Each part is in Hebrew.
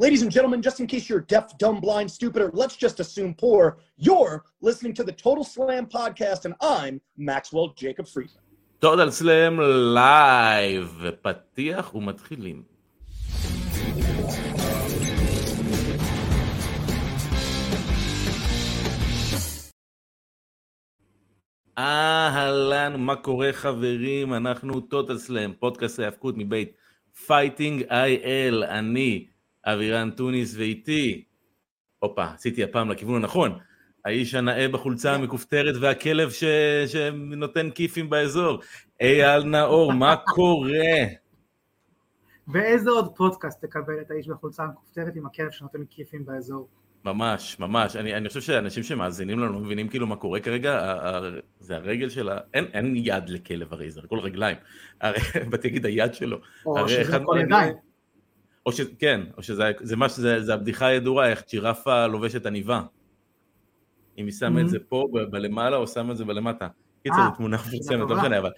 Ladies and gentlemen, just in case you're deaf, dumb, blind, stupid, or let's just assume poor, you're listening to the Total Slam podcast, and I'm Maxwell Jacob Friedman. טוטל סלאם לייב, פתיח ומתחילים. אהלן, מה קורה חברים? אנחנו טוטל סלאם, פודקאסט ההאבקות מבית Fighting IL, אני אבירן טוניס ואיתי, הופה, עשיתי הפעם לכיוון הנכון, האיש הנאה בחולצה המכופתרת והכלב ש... שנותן כיפים באזור, אייל נאור, מה קורה? באיזה עוד פודקאסט תקבל את האיש בחולצה המכופתרת עם הכלב שנותן כיפים באזור? ממש, ממש. אני, אני חושב שאנשים שמאזינים לנו לא מבינים כאילו מה קורה כרגע, זה הרגל של ה... אין, אין יד לכלב הרי, זה הכל רגליים. הרי, באתי להגיד היד שלו. או שזה הכל ידיים. או ש... כן, או שזה זה מה שזה, זה הבדיחה הידועה, איך ג'ירפה לובשת עניבה. אם היא שמה את זה פה בלמעלה או שמה את זה בלמטה. קיצור, אה, זו תמונה מפורסמת, לא. משנה, אבל...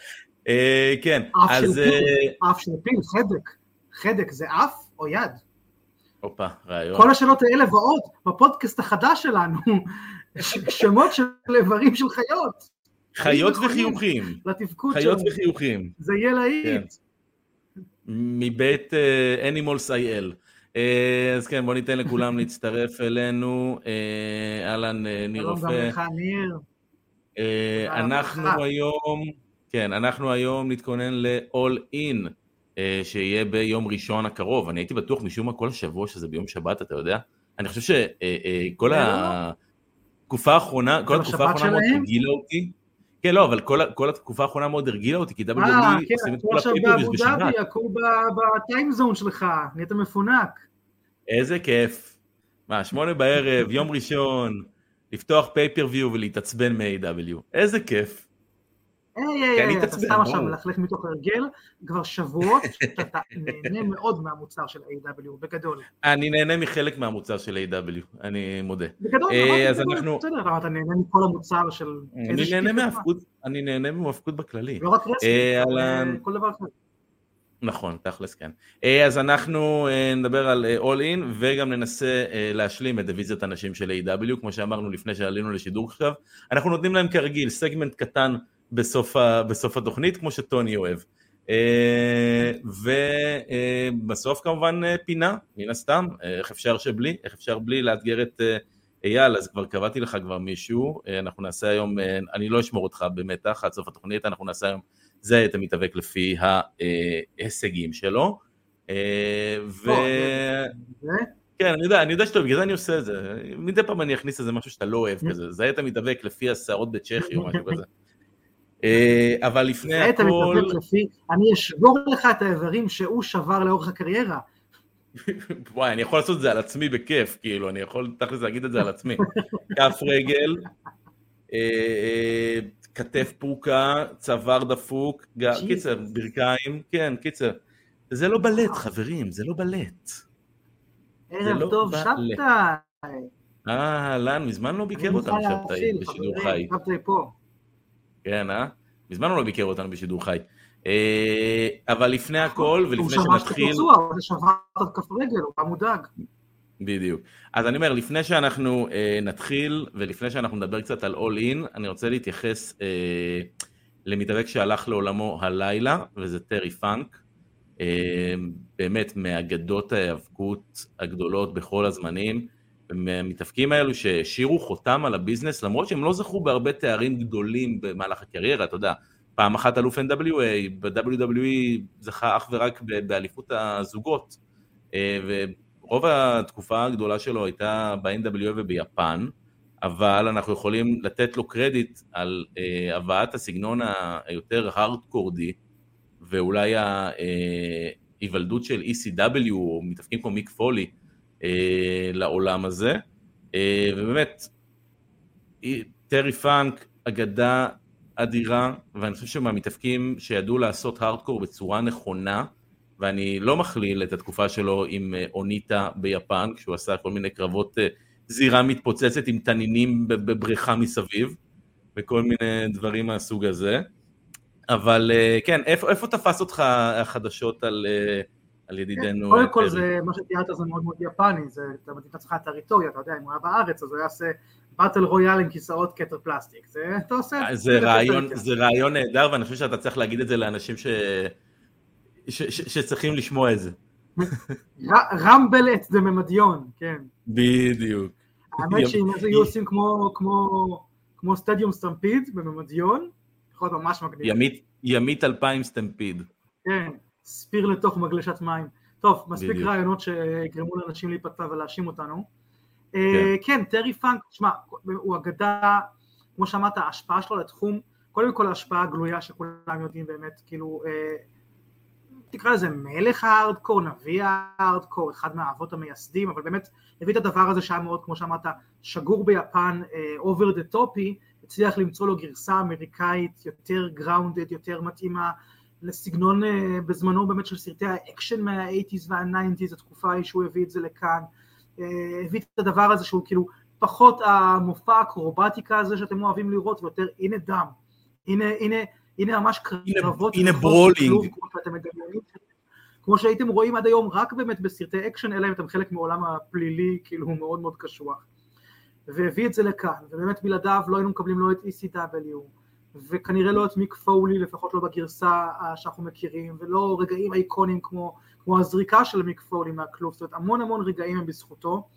אה, כן, אף אז... אה, אף של פיל, חדק. חדק זה אף או יד? הופה, רעיון. כל השאלות האלה ועוד בפודקאסט החדש שלנו, שמות של איברים של חיות, חיות. וחיוכים. לתפקוד חיות שלנו. וחיוכים. זה יהיה להיט. מבית אה, Animals IL. אה, אז כן, בוא ניתן לכולם להצטרף אלינו. אה, אהלן, אה, ניר שלום גם רופא. לך, ניר. תודה אנחנו רבה. היום, כן, אנחנו היום נתכונן ל-all in, אה, שיהיה ביום ראשון הקרוב. אני הייתי בטוח משום מה כל השבוע שזה ביום שבת, אתה יודע? אני חושב שכל לא. התקופה האחרונה, כל התקופה האחרונה מאוד שלהם? הרגילה אותי. כן, לא, אבל כל כל התקופה האחרונה מאוד הרגילה אותי, כי WWE אה, כן, עושים את כל עכשיו הפייפריז באבו בשבת. דאבי, הכו בטיימזון שלך, נהיית מפונק. איזה כיף. מה, שמונה בערב, יום ראשון, לפתוח פייפריוויו ולהתעצבן מ-AW. איזה כיף. היי, כי היי, אני היי, אתה סתם עכשיו. מלכלך מתוך הרגל, כבר שבועות שאתה נהנה מאוד מהמוצר של A.W. בגדול. אני נהנה מחלק מהמוצר של A.W, אני מודה. בגדול, אה, אז אנחנו- בסדר, אתה נהנה מכל המוצר של... אני נהנה מהאבקות בכללי. לא רק אה. אה, כל דבר אחר. נכון, תכלס כן. אה, אז אנחנו אה, נדבר על אה, All In וגם ננסה אה, להשלים את דיוויזיית הנשים של A.W, כמו שאמרנו לפני שעלינו לשידור עכשיו. אנחנו נותנים להם כרגיל סגמנט קטן בסוף, ה, בסוף התוכנית, כמו שטוני אוהב. ובסוף כמובן אה, פינה, מן הסתם, אה, איך אפשר שבלי, איך אפשר בלי לאתגר את אה, אייל, אז כבר קבעתי לך כבר מישהו, אה, אנחנו נעשה היום, אה, אני לא אשמור אותך במתח עד סוף התוכנית, אנחנו נעשה היום זה את המתאבק לפי ההישגים שלו. אה, ו... כן, אני יודע, אני יודע שאתה, בגלל זה אני עושה את זה. מדי פעם אני אכניס איזה משהו שאתה לא אוהב. כזה, זה את המתאבק לפי השערות בצ'כי או משהו כזה. אה, אבל לפני אתה הכל, לפי, אני אשבור לך את האיברים שהוא שבר לאורך הקריירה. וואי, אני יכול לעשות את זה על עצמי בכיף, כאילו, אני יכול תכל'ס להגיד את זה על עצמי. כף רגל, אה, אה, כתף פרוקה, צוואר דפוק. קיצר, ברכיים, כן, קיצר. זה לא בלט, חברים, זה לא בלט. ערב לא טוב, שבתאי. אהלן, מזמן לא ביקר אני אותנו מוכן שבתאי בשידור חברים, חי. שבתאי פה. כן, אה? מזמן הוא לא ביקר אותנו בשידור חי. אה, אבל לפני הכל, הוא ולפני שמע שאתה שנתחיל... פצוע, הוא שבר את כף רגל, הוא היה מודאג. בדיוק. אז אני אומר, לפני שאנחנו אה, נתחיל, ולפני שאנחנו נדבר קצת על All In, אני רוצה להתייחס אה, למתאבק שהלך לעולמו הלילה, וזה טרי פאנק. אה, באמת, מאגדות ההיאבקות הגדולות בכל הזמנים, מהמתאבקים האלו שהשאירו חותם על הביזנס, למרות שהם לא זכו בהרבה תארים גדולים במהלך הקריירה, אתה יודע, פעם אחת אלוף NWA, ב-WWE זכה אך ורק באליפות הזוגות, אה, ורוב התקופה הגדולה שלו הייתה ב-NWA וביפן, אבל אנחנו יכולים לתת לו קרדיט על אה, הבאת הסגנון היותר הארדקורדי, ואולי ההיוולדות של ECW, או מתאפקים כמו מיק פולי, אה, לעולם הזה. אה, ובאמת, טרי פאנק, אגדה אדירה, ואני חושב שמהמתאפקים שידעו לעשות הארדקור בצורה נכונה, ואני לא מכליל את התקופה שלו עם אה, אוניטה ביפן, כשהוא עשה כל מיני קרבות אה, זירה מתפוצצת עם תנינים בב- בבריכה מסביב, וכל מיני דברים מהסוג הזה. אבל אה, כן, איפה, איפה תפס אותך החדשות על, על ידידנו. קודם כל, זה, מה שתיארת זה מאוד מאוד יפני, זה, אתה מתאים את עצמך טריטוריה, אתה יודע, אם הוא היה בארץ, אז הוא יעשה באטל רויאל עם כיסאות כתר פלסטיק, זה, אתה עושה... זה רעיון, זה רעיון נהדר, ואני חושב שאתה צריך להגיד את זה לאנשים. שצריכים לשמוע את זה. רמבל את זה ממדיון, כן. בדיוק. האמת שאם זה היו עושים כמו, סטדיום סטמפיד בממדיון, יכול להיות ממש מגניב. ימית, ימית אלפיים סטמפיד. כן, ספיר לתוך מגלשת מים. טוב, מספיק בדיוק. רעיונות שיגרמו לאנשים להיפצע ולהאשים אותנו. כן, כן טרי פאנק, תשמע, הוא אגדה, כמו שאמרת, ההשפעה שלו לתחום, קודם כל ההשפעה הגלויה שכולם יודעים באמת, כאילו, תקרא לזה מלך הארדקור, נביא הארדקור, אחד מהאבות המייסדים, אבל באמת הביא את הדבר הזה שהיה מאוד, כמו שאמרת, שגור ביפן, over the top-י, הצליח למצוא לו גרסה אמריקאית יותר grounded, יותר מתאימה לסגנון בזמנו באמת של סרטי האקשן מה-80's וה-90's, התקופה ההיא שהוא הביא את זה לכאן, הביא את הדבר הזה שהוא כאילו פחות המופע האקרובטיקה הזה שאתם אוהבים לראות, ויותר הנה דם, הנה, הנה הנה ממש קרבות, הנה brawling, כמו שהייתם רואים עד היום רק באמת בסרטי אקשן, אלא אם אתם חלק מעולם הפלילי, כאילו הוא מאוד מאוד קשוח. והביא את זה לכאן, ובאמת בלעדיו לא היינו מקבלים לא את ECW, וכנראה לא את מיק פולי, לפחות לא בגרסה שאנחנו מכירים, ולא רגעים איקוניים כמו, כמו הזריקה של מיק פולי מהכלוב, זאת אומרת המון המון רגעים הם בזכותו.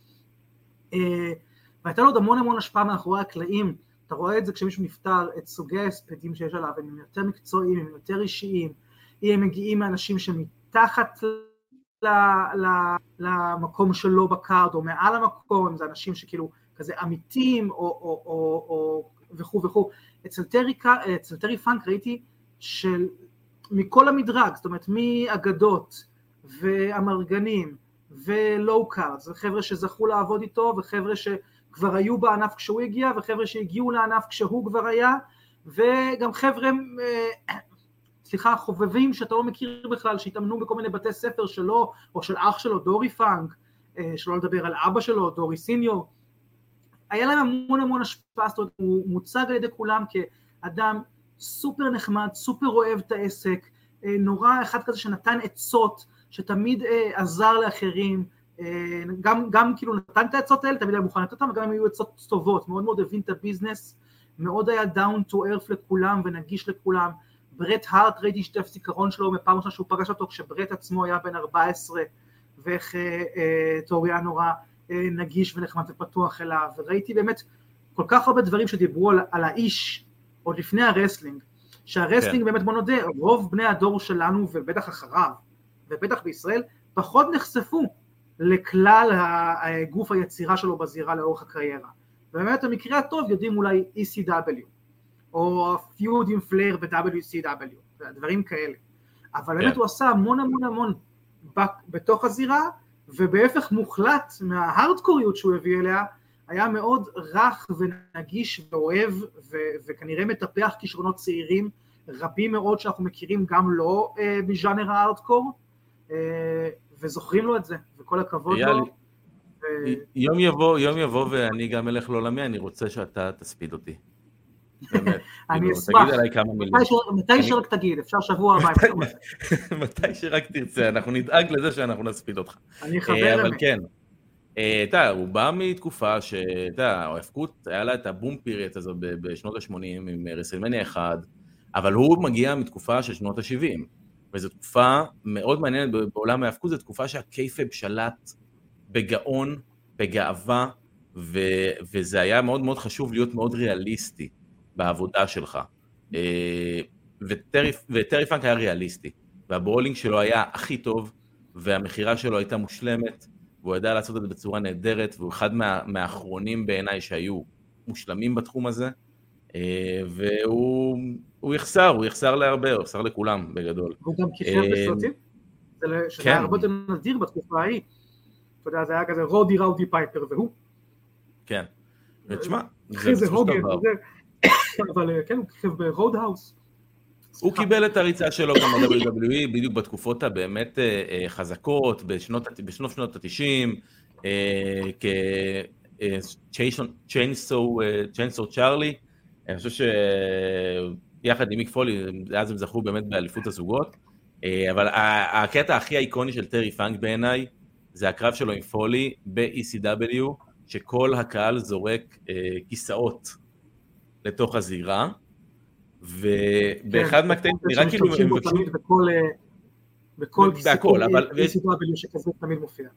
והייתה לו עוד המון המון השפעה מאחורי הקלעים, אתה רואה את זה כשמישהו נפטר, את סוגי ההספדים שיש עליו, הם יותר מקצועיים, הם יותר אישיים, הם מגיעים מאנשים שמתחת למקום שלו ב card, או מעל המקום, זה אנשים שכאילו כזה עמיתים, או, או, או, או וכו' וכו'. אצל טרי, אצל טרי פאנק ראיתי של מכל המדרג, זאת אומרת מאגדות ואמרגנים ו low card, זה חבר'ה שזכו לעבוד איתו וחבר'ה ש... כבר היו בענף כשהוא הגיע, וחבר'ה שהגיעו לענף כשהוא כבר היה, וגם חבר'ה, אה, סליחה, חובבים שאתה לא מכיר בכלל, שהתאמנו בכל מיני בתי ספר שלו, או של אח שלו, דורי פאנק, אה, שלא לדבר על אבא שלו, דורי senior. היה להם המון המון השפעה, זאת אומרת, הוא מוצג על ידי כולם כאדם סופר נחמד, סופר אוהב את העסק, אה, נורא אחד כזה שנתן עצות, שתמיד עזר לאחרים, גם, גם כאילו נתן את העצות האלה, תמיד היה מוכן לתת אותם, וגם אם היו עצות טובות, מאוד מאוד הבין את הביזנס, מאוד היה down to earth לכולם ונגיש לכולם. ברט הארט, ראיתי שתף זיכרון שלו מפעם ראשונה שהוא פגש אותו כשברט עצמו היה בן 14, ואיך אה, אה, נורא אה, נגיש ונחמד ופתוח אליו, וראיתי באמת כל כך הרבה דברים שדיברו על, על האיש עוד לפני ה wrestling, שה wrestling כן. באמת בוא נודה, רוב בני הדור שלנו ובטח אחריו, ובטח בישראל, פחות נחשפו לכלל גוף היצירה שלו בזירה לאורך הקריירה. ובאמת במקרה הטוב יודעים אולי ECW, או feud עם פלייר ב-WCW, דברים כאלה. אבל באמת yeah. כן. הוא עשה המון המון המון בתוך הזירה, ובהפך מוחלט מההארדקוריות שהוא הביא אליה, היה מאוד רך ונגיש ואוהב, ו- וכנראה מטפח כישרונות צעירים רבים מאוד שאנחנו מכירים גם לא אה, בז'אנר הארדקור, אה, וזוכרים לו את זה, וכל הכבוד לו. ו... יום יבוא, יום יבוא ואני גם אלך לעולמי, אני רוצה שאתה תספיד אותי. באמת. אני כאילו, אשמח. תגיד עליי כמה מילים. מתי שרק תגיד, אפשר שבוע הבא. מתי שרק תרצה, אנחנו נדאג לזה שאנחנו נספיד אותך. אני חבר אמת. אבל כן, אה, אתה הוא בא מתקופה שאתה יודע, ההפקות, היה לה את הבום פיריט הזו בשנות ה-80 עם רסלמניה 1, אבל הוא מגיע מתקופה של שנות ה-70. וזו תקופה מאוד מעניינת בעולם ההאבקות, זו תקופה שהקייפב שלט בגאון, בגאווה, ו, וזה היה מאוד מאוד חשוב להיות מאוד ריאליסטי בעבודה שלך. אה, וטרי, וטרי פאנק היה ריאליסטי, וה brawling שלו היה הכי טוב, והמכירה שלו הייתה מושלמת, והוא ידע לעשות את זה בצורה נהדרת, והוא אחד מה, מהאחרונים בעיניי שהיו מושלמים בתחום הזה, אה, והוא יחסר, הוא יחסר להרבה, הוא יחסר לכולם בגדול. הוא גם כיכב אה, בסרטים, שזה היה כן. הרבה יותר נדיר בתקופה ההיא. אתה יודע, זה היה כזה רודי ראודי פייפר והוא. כן, ותשמע, זה בסופו של דבר. אבל אה, כן, הוא כיכב ב Road House. הוא קיבל את הריצה שלו גם ב-WWE בדיוק בתקופות הבאמת חזקות, בשנות שנות ה-90, כ-צ'יינסו צ'ארלי, אני חושב שיחד עם מיק פולי, אז הם זכו באמת באליפות הזוגות, אה, אבל הקטע הכי איקוני של טרי פאנק בעיניי, זה הקרב שלו עם פולי ב-ECW, שכל הקהל זורק אה, כיסאות לתוך הזירה, ובאחד כן, מהקטעים נראה כאילו הם מבקשים... בכל סיפור ECW שכזה תמיד מופיע.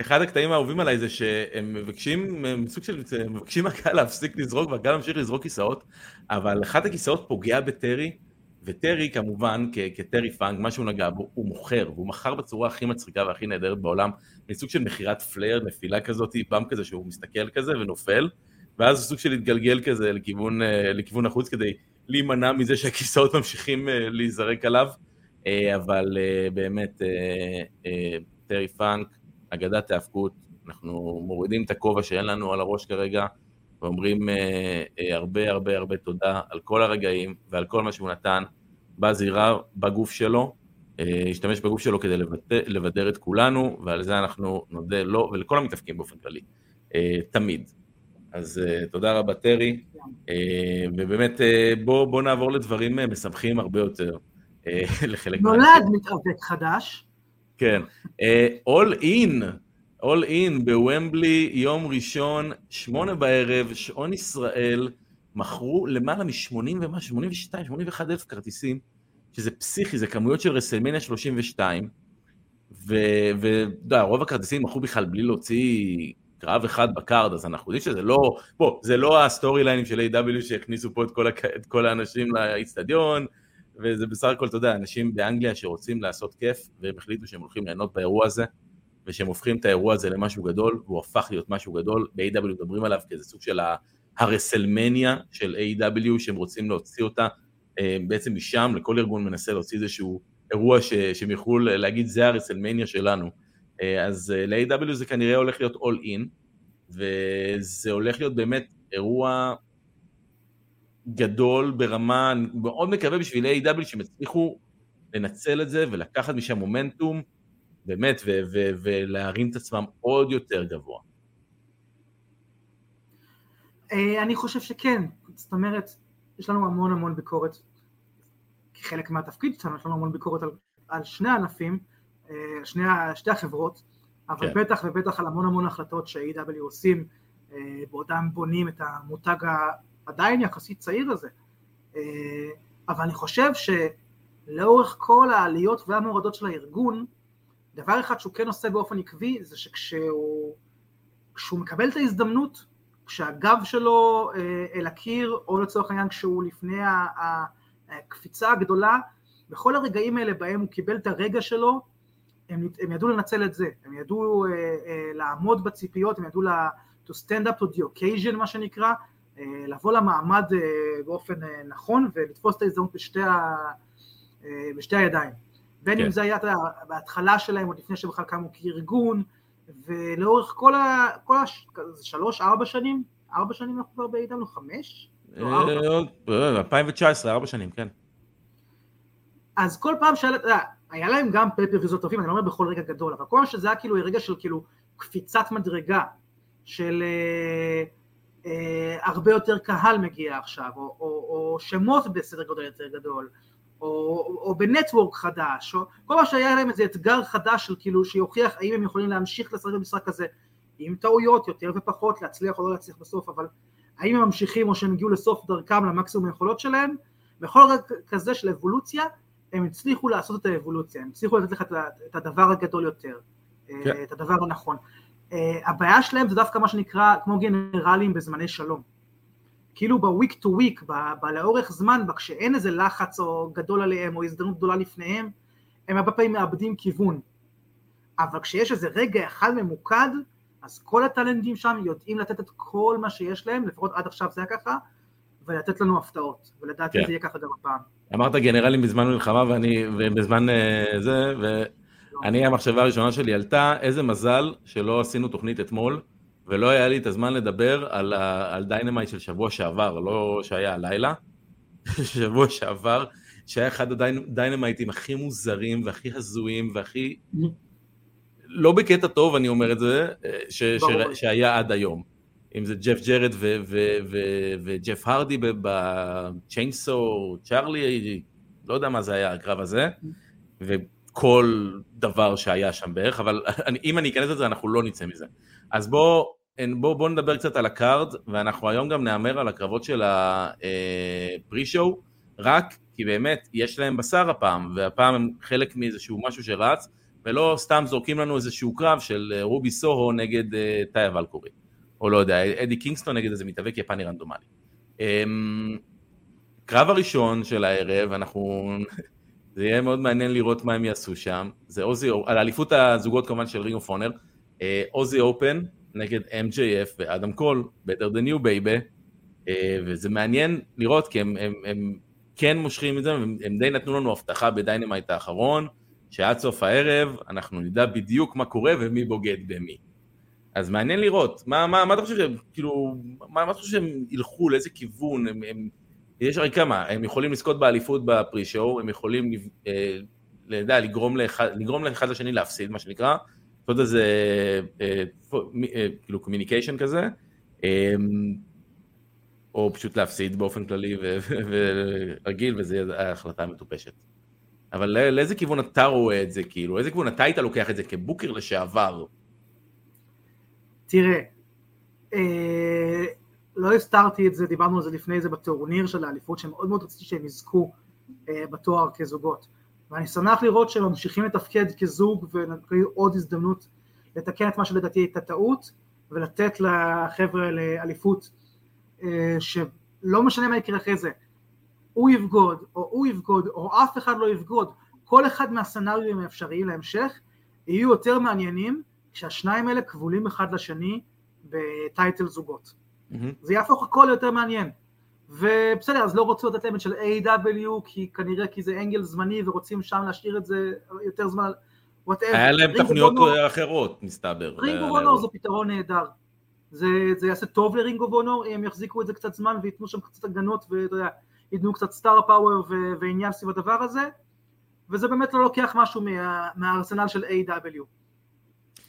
אחד הקטעים האהובים עליי זה שהם מבקשים, הם סוג של, מבקשים מהקהל להפסיק לזרוק והקהל ממשיך לזרוק כיסאות, אבל אחד הכיסאות פוגע בטרי, וטרי כמובן, כטרי פאנק, מה שהוא נגע בו, הוא מוכר, והוא מכר בצורה הכי מצחיקה והכי נהדרת בעולם, מסוג של מכירת פלייר, נפילה כזאת, פעם כזה שהוא מסתכל כזה ונופל, ואז הוא סוג של התגלגל כזה לכיוון, אה, לכיוון החוץ כדי להימנע מזה שהכיסאות ממשיכים אה, להיזרק עליו, אה, אבל באמת, טרי פאנק, אגדת ההאבקות, אנחנו מורידים את הכובע שאין לנו על הראש כרגע, ואומרים הרבה הרבה הרבה תודה על כל הרגעים ועל כל מה שהוא נתן בזירה, בגוף שלו, השתמש בגוף שלו כדי לבדר את כולנו, ועל זה אנחנו נודה לו ולכל המתאפקים באופן כללי, תמיד. אז אה, תודה רבה טרי, אה, ובאמת אה, בוא, בוא נעבור לדברים אה, משמחים הרבה יותר. אה, לחלק נולד מתאבק חדש. כן. אול uh, אין, אול אין בוומבלי, יום ראשון, שמונה בערב, שעון ישראל, מכרו למעלה מ-80 ומה, 82, 81 אלף כרטיסים, שזה פסיכי, זה כמויות של WrestleMania 32, ואתה יודע, רוב הכרטיסים מכרו בכלל בלי להוציא קרב אחד ב card, אז אנחנו יודעים שזה לא, בוא, זה לא הסטורי ליינים של AEW שהכניסו פה את כל, הכ... את כל האנשים לאיצטדיון, וזה בסך הכל, אתה יודע, אנשים באנגליה שרוצים לעשות כיף, והם החליטו שהם הולכים ליהנות באירוע הזה, ושהם הופכים את האירוע הזה למשהו גדול, והוא הפך להיות משהו גדול, ב-AEW מדברים עליו כאיזה סוג של הרסלמניה של A.W. שהם רוצים להוציא אותה אה, בעצם משם, לכל ארגון מנסה להוציא איזשהו אירוע ש, שהם יוכלו להגיד זה הרסלמניה שלנו. אה, אז אה, ל-A.W. זה כנראה הולך להיות all in, וזה הולך להיות באמת אירוע גדול ברמה, אני מאוד מקווה בשביל A.W. שהם יצליחו לנצל את זה ולקחת משם מומנטום, באמת, ו- ו- ולהרים את עצמם עוד יותר גבוה. אה, אני חושב שכן, זאת אומרת, יש לנו המון המון ביקורת, כחלק מהתפקיד שלנו, יש לנו המון ביקורת על, על שני הענפים, אה, שני, שתי החברות, אבל כן. בטח ובטח על המון המון החלטות ש-AW עושים אה, בעודם בונים את המותג עדיין יחסית צעיר הזה. אה, אבל אני חושב שלאורך כל העליות והמורדות של הארגון, דבר אחד שהוא כן עושה באופן עקבי, זה שכשהוא מקבל את ההזדמנות, כשהגב שלו אה, אל הקיר, או לצורך העניין כשהוא לפני הקפיצה הגדולה, בכל הרגעים האלה בהם הוא קיבל את הרגע שלו, הם, הם ידעו לנצל את זה, הם ידעו uh, uh, לעמוד בציפיות, הם ידעו לה, to stand up to the occasion מה שנקרא, אה, לבוא למעמד אה, באופן אה, נכון ולתפוס את ההזדמנות בשתי, ה... בשתי הידיים. בין כן. אם זה היה בהתחלה שלהם, עוד לפני שהם בכלל קמו כארגון, ולאורך כל ה... כל הש... שלוש, ארבע שנים? ארבע שנים אנחנו כבר בעידן, חמש? 2019, ארבע שנים, כן. אז כל פעם שהיה להם גם פייפריזות טובים, אני לא אומר בכל רגע גדול, אבל כל פעם שזה היה כאילו רגע של כאילו קפיצת מדרגה, של... אה, הרבה יותר קהל מגיע עכשיו, או, או, או שמות בסדר גודל יותר גדול, או, או בנטוורק חדש, או כל מה שהיה להם איזה אתגר חדש של כאילו שיוכיח האם הם יכולים להמשיך לשחק במשחק הזה עם טעויות יותר ופחות, להצליח או לא להצליח בסוף, אבל האם הם ממשיכים או שהם הגיעו לסוף דרכם למקסימום היכולות שלהם, בכל רגע כזה של אבולוציה הם הצליחו לעשות את האבולוציה, הם הצליחו לתת לך את הדבר הגדול יותר, כן. את הדבר הנכון. Uh, הבעיה שלהם זה דווקא מה שנקרא כמו גנרלים בזמני שלום. כאילו בוויק טו וויק, לאורך זמן, כשאין איזה לחץ או גדול עליהם או הזדמנות גדולה לפניהם, הם הרבה פעמים מאבדים כיוון. אבל כשיש איזה רגע אחד ממוקד, אז כל הטלנטים שם יודעים לתת את כל מה שיש להם, לפחות עד עכשיו זה היה ככה, ולתת לנו הפתעות, ולדעתי כן. זה יהיה ככה גם הפעם. אמרת גנרלים בזמן מלחמה ואני, ובזמן uh, זה, ו... אני, המחשבה הראשונה שלי עלתה, איזה מזל שלא עשינו תוכנית אתמול, ולא היה לי את הזמן לדבר על, על Dynamite של שבוע שעבר, לא שהיה הלילה, שבוע שעבר, שהיה אחד הדיינמייטים הכי מוזרים והכי הזויים והכי... לא בקטע טוב, אני אומר את זה, ש, ש, שהיה עד היום. אם זה ג'ף ג'ארט וג'ף הרדי ב Chainsaw Charlie, לא יודע מה זה היה הקרב הזה. וכל דבר שהיה שם בערך, אבל אם אני אכנס לזה אנחנו לא נצא מזה. אז בואו בוא, בוא נדבר קצת על ה card, ואנחנו היום גם נהמר על הקרבות של ה pre-show, רק כי באמת יש להם בשר הפעם, והפעם הם חלק מאיזשהו משהו שרץ, ולא סתם זורקים לנו איזשהו קרב של רובי סוהו נגד טאיה ולקירי, או לא יודע, אדי קינגסטון נגד איזה מתאבק יפני רנדומלי. אמ, קרב הראשון של הערב, אנחנו... זה יהיה מאוד מעניין לראות מה הם יעשו שם. זה Aussie, על אליפות הזוגות כמובן של Ring of Honor, Aussie Open נגד MJF ואדם קול, better than you baby, אה, וזה מעניין לראות כי הם, הם, הם כן מושכים את זה, הם, הם די נתנו לנו הבטחה ב Dynamite האחרון, שעד סוף הערב אנחנו נדע בדיוק מה קורה ומי בוגד במי. אז מעניין לראות, מה, מה, מה אתה חושב שהם, כאילו, מה, מה אתה חושב שהם ילכו, לאיזה כיוון, הם, הם, יש הרי כמה, הם יכולים לזכות באליפות ב pre-show, הם יכולים, אה, לדע, לגרום, לאחד, לגרום לאחד לשני להפסיד, מה שנקרא, לעשות איזה, אה, אה, כאילו, communication כזה, אה, או פשוט להפסיד באופן כללי ורגיל, יהיה החלטה מטופשת. אבל לאיזה כיוון אתה רואה את זה, כאילו, איזה כיוון אתה היית לוקח את זה כ booker לשעבר? תראה, אה, לא הסתרתי את זה, דיברנו על זה לפני זה בטורניר של האליפות, שמאוד מאוד רציתי שהם יזכו אה, בתואר כזוגות. ואני שמח לראות שהם ממשיכים לתפקד כזוג ונתנו עוד הזדמנות לתקן את מה שלדעתי הייתה טעות, ולתת לחבר'ה לאליפות, אה, שלא משנה מה יקרה אחרי זה, הוא יבגוד, או הוא יבגוד, או אף אחד לא יבגוד, כל אחד מהסצנריונים האפשריים להמשך יהיו יותר מעניינים כשהשניים האלה כבולים אחד לשני בטייטל זוגות. Mm-hmm. זה יהפוך הכל יותר מעניין. ובסדר, אז לא רצו לתת להם את של AEW כי כנראה כי זה angle זמני ורוצים שם להשאיר את זה יותר זמן, whatever. היה להם תוכניות אחרות, מסתבר. Ring of Honor זה פתרון נהדר. זה, זה יעשה טוב ל Ring of Honor, הם יחזיקו את זה קצת זמן וייתנו שם קצת הגנות ואתה יודע, ייתנו קצת star power ועניין סביב הדבר הזה, וזה באמת לא לוקח משהו מה, מהארסנל של AEW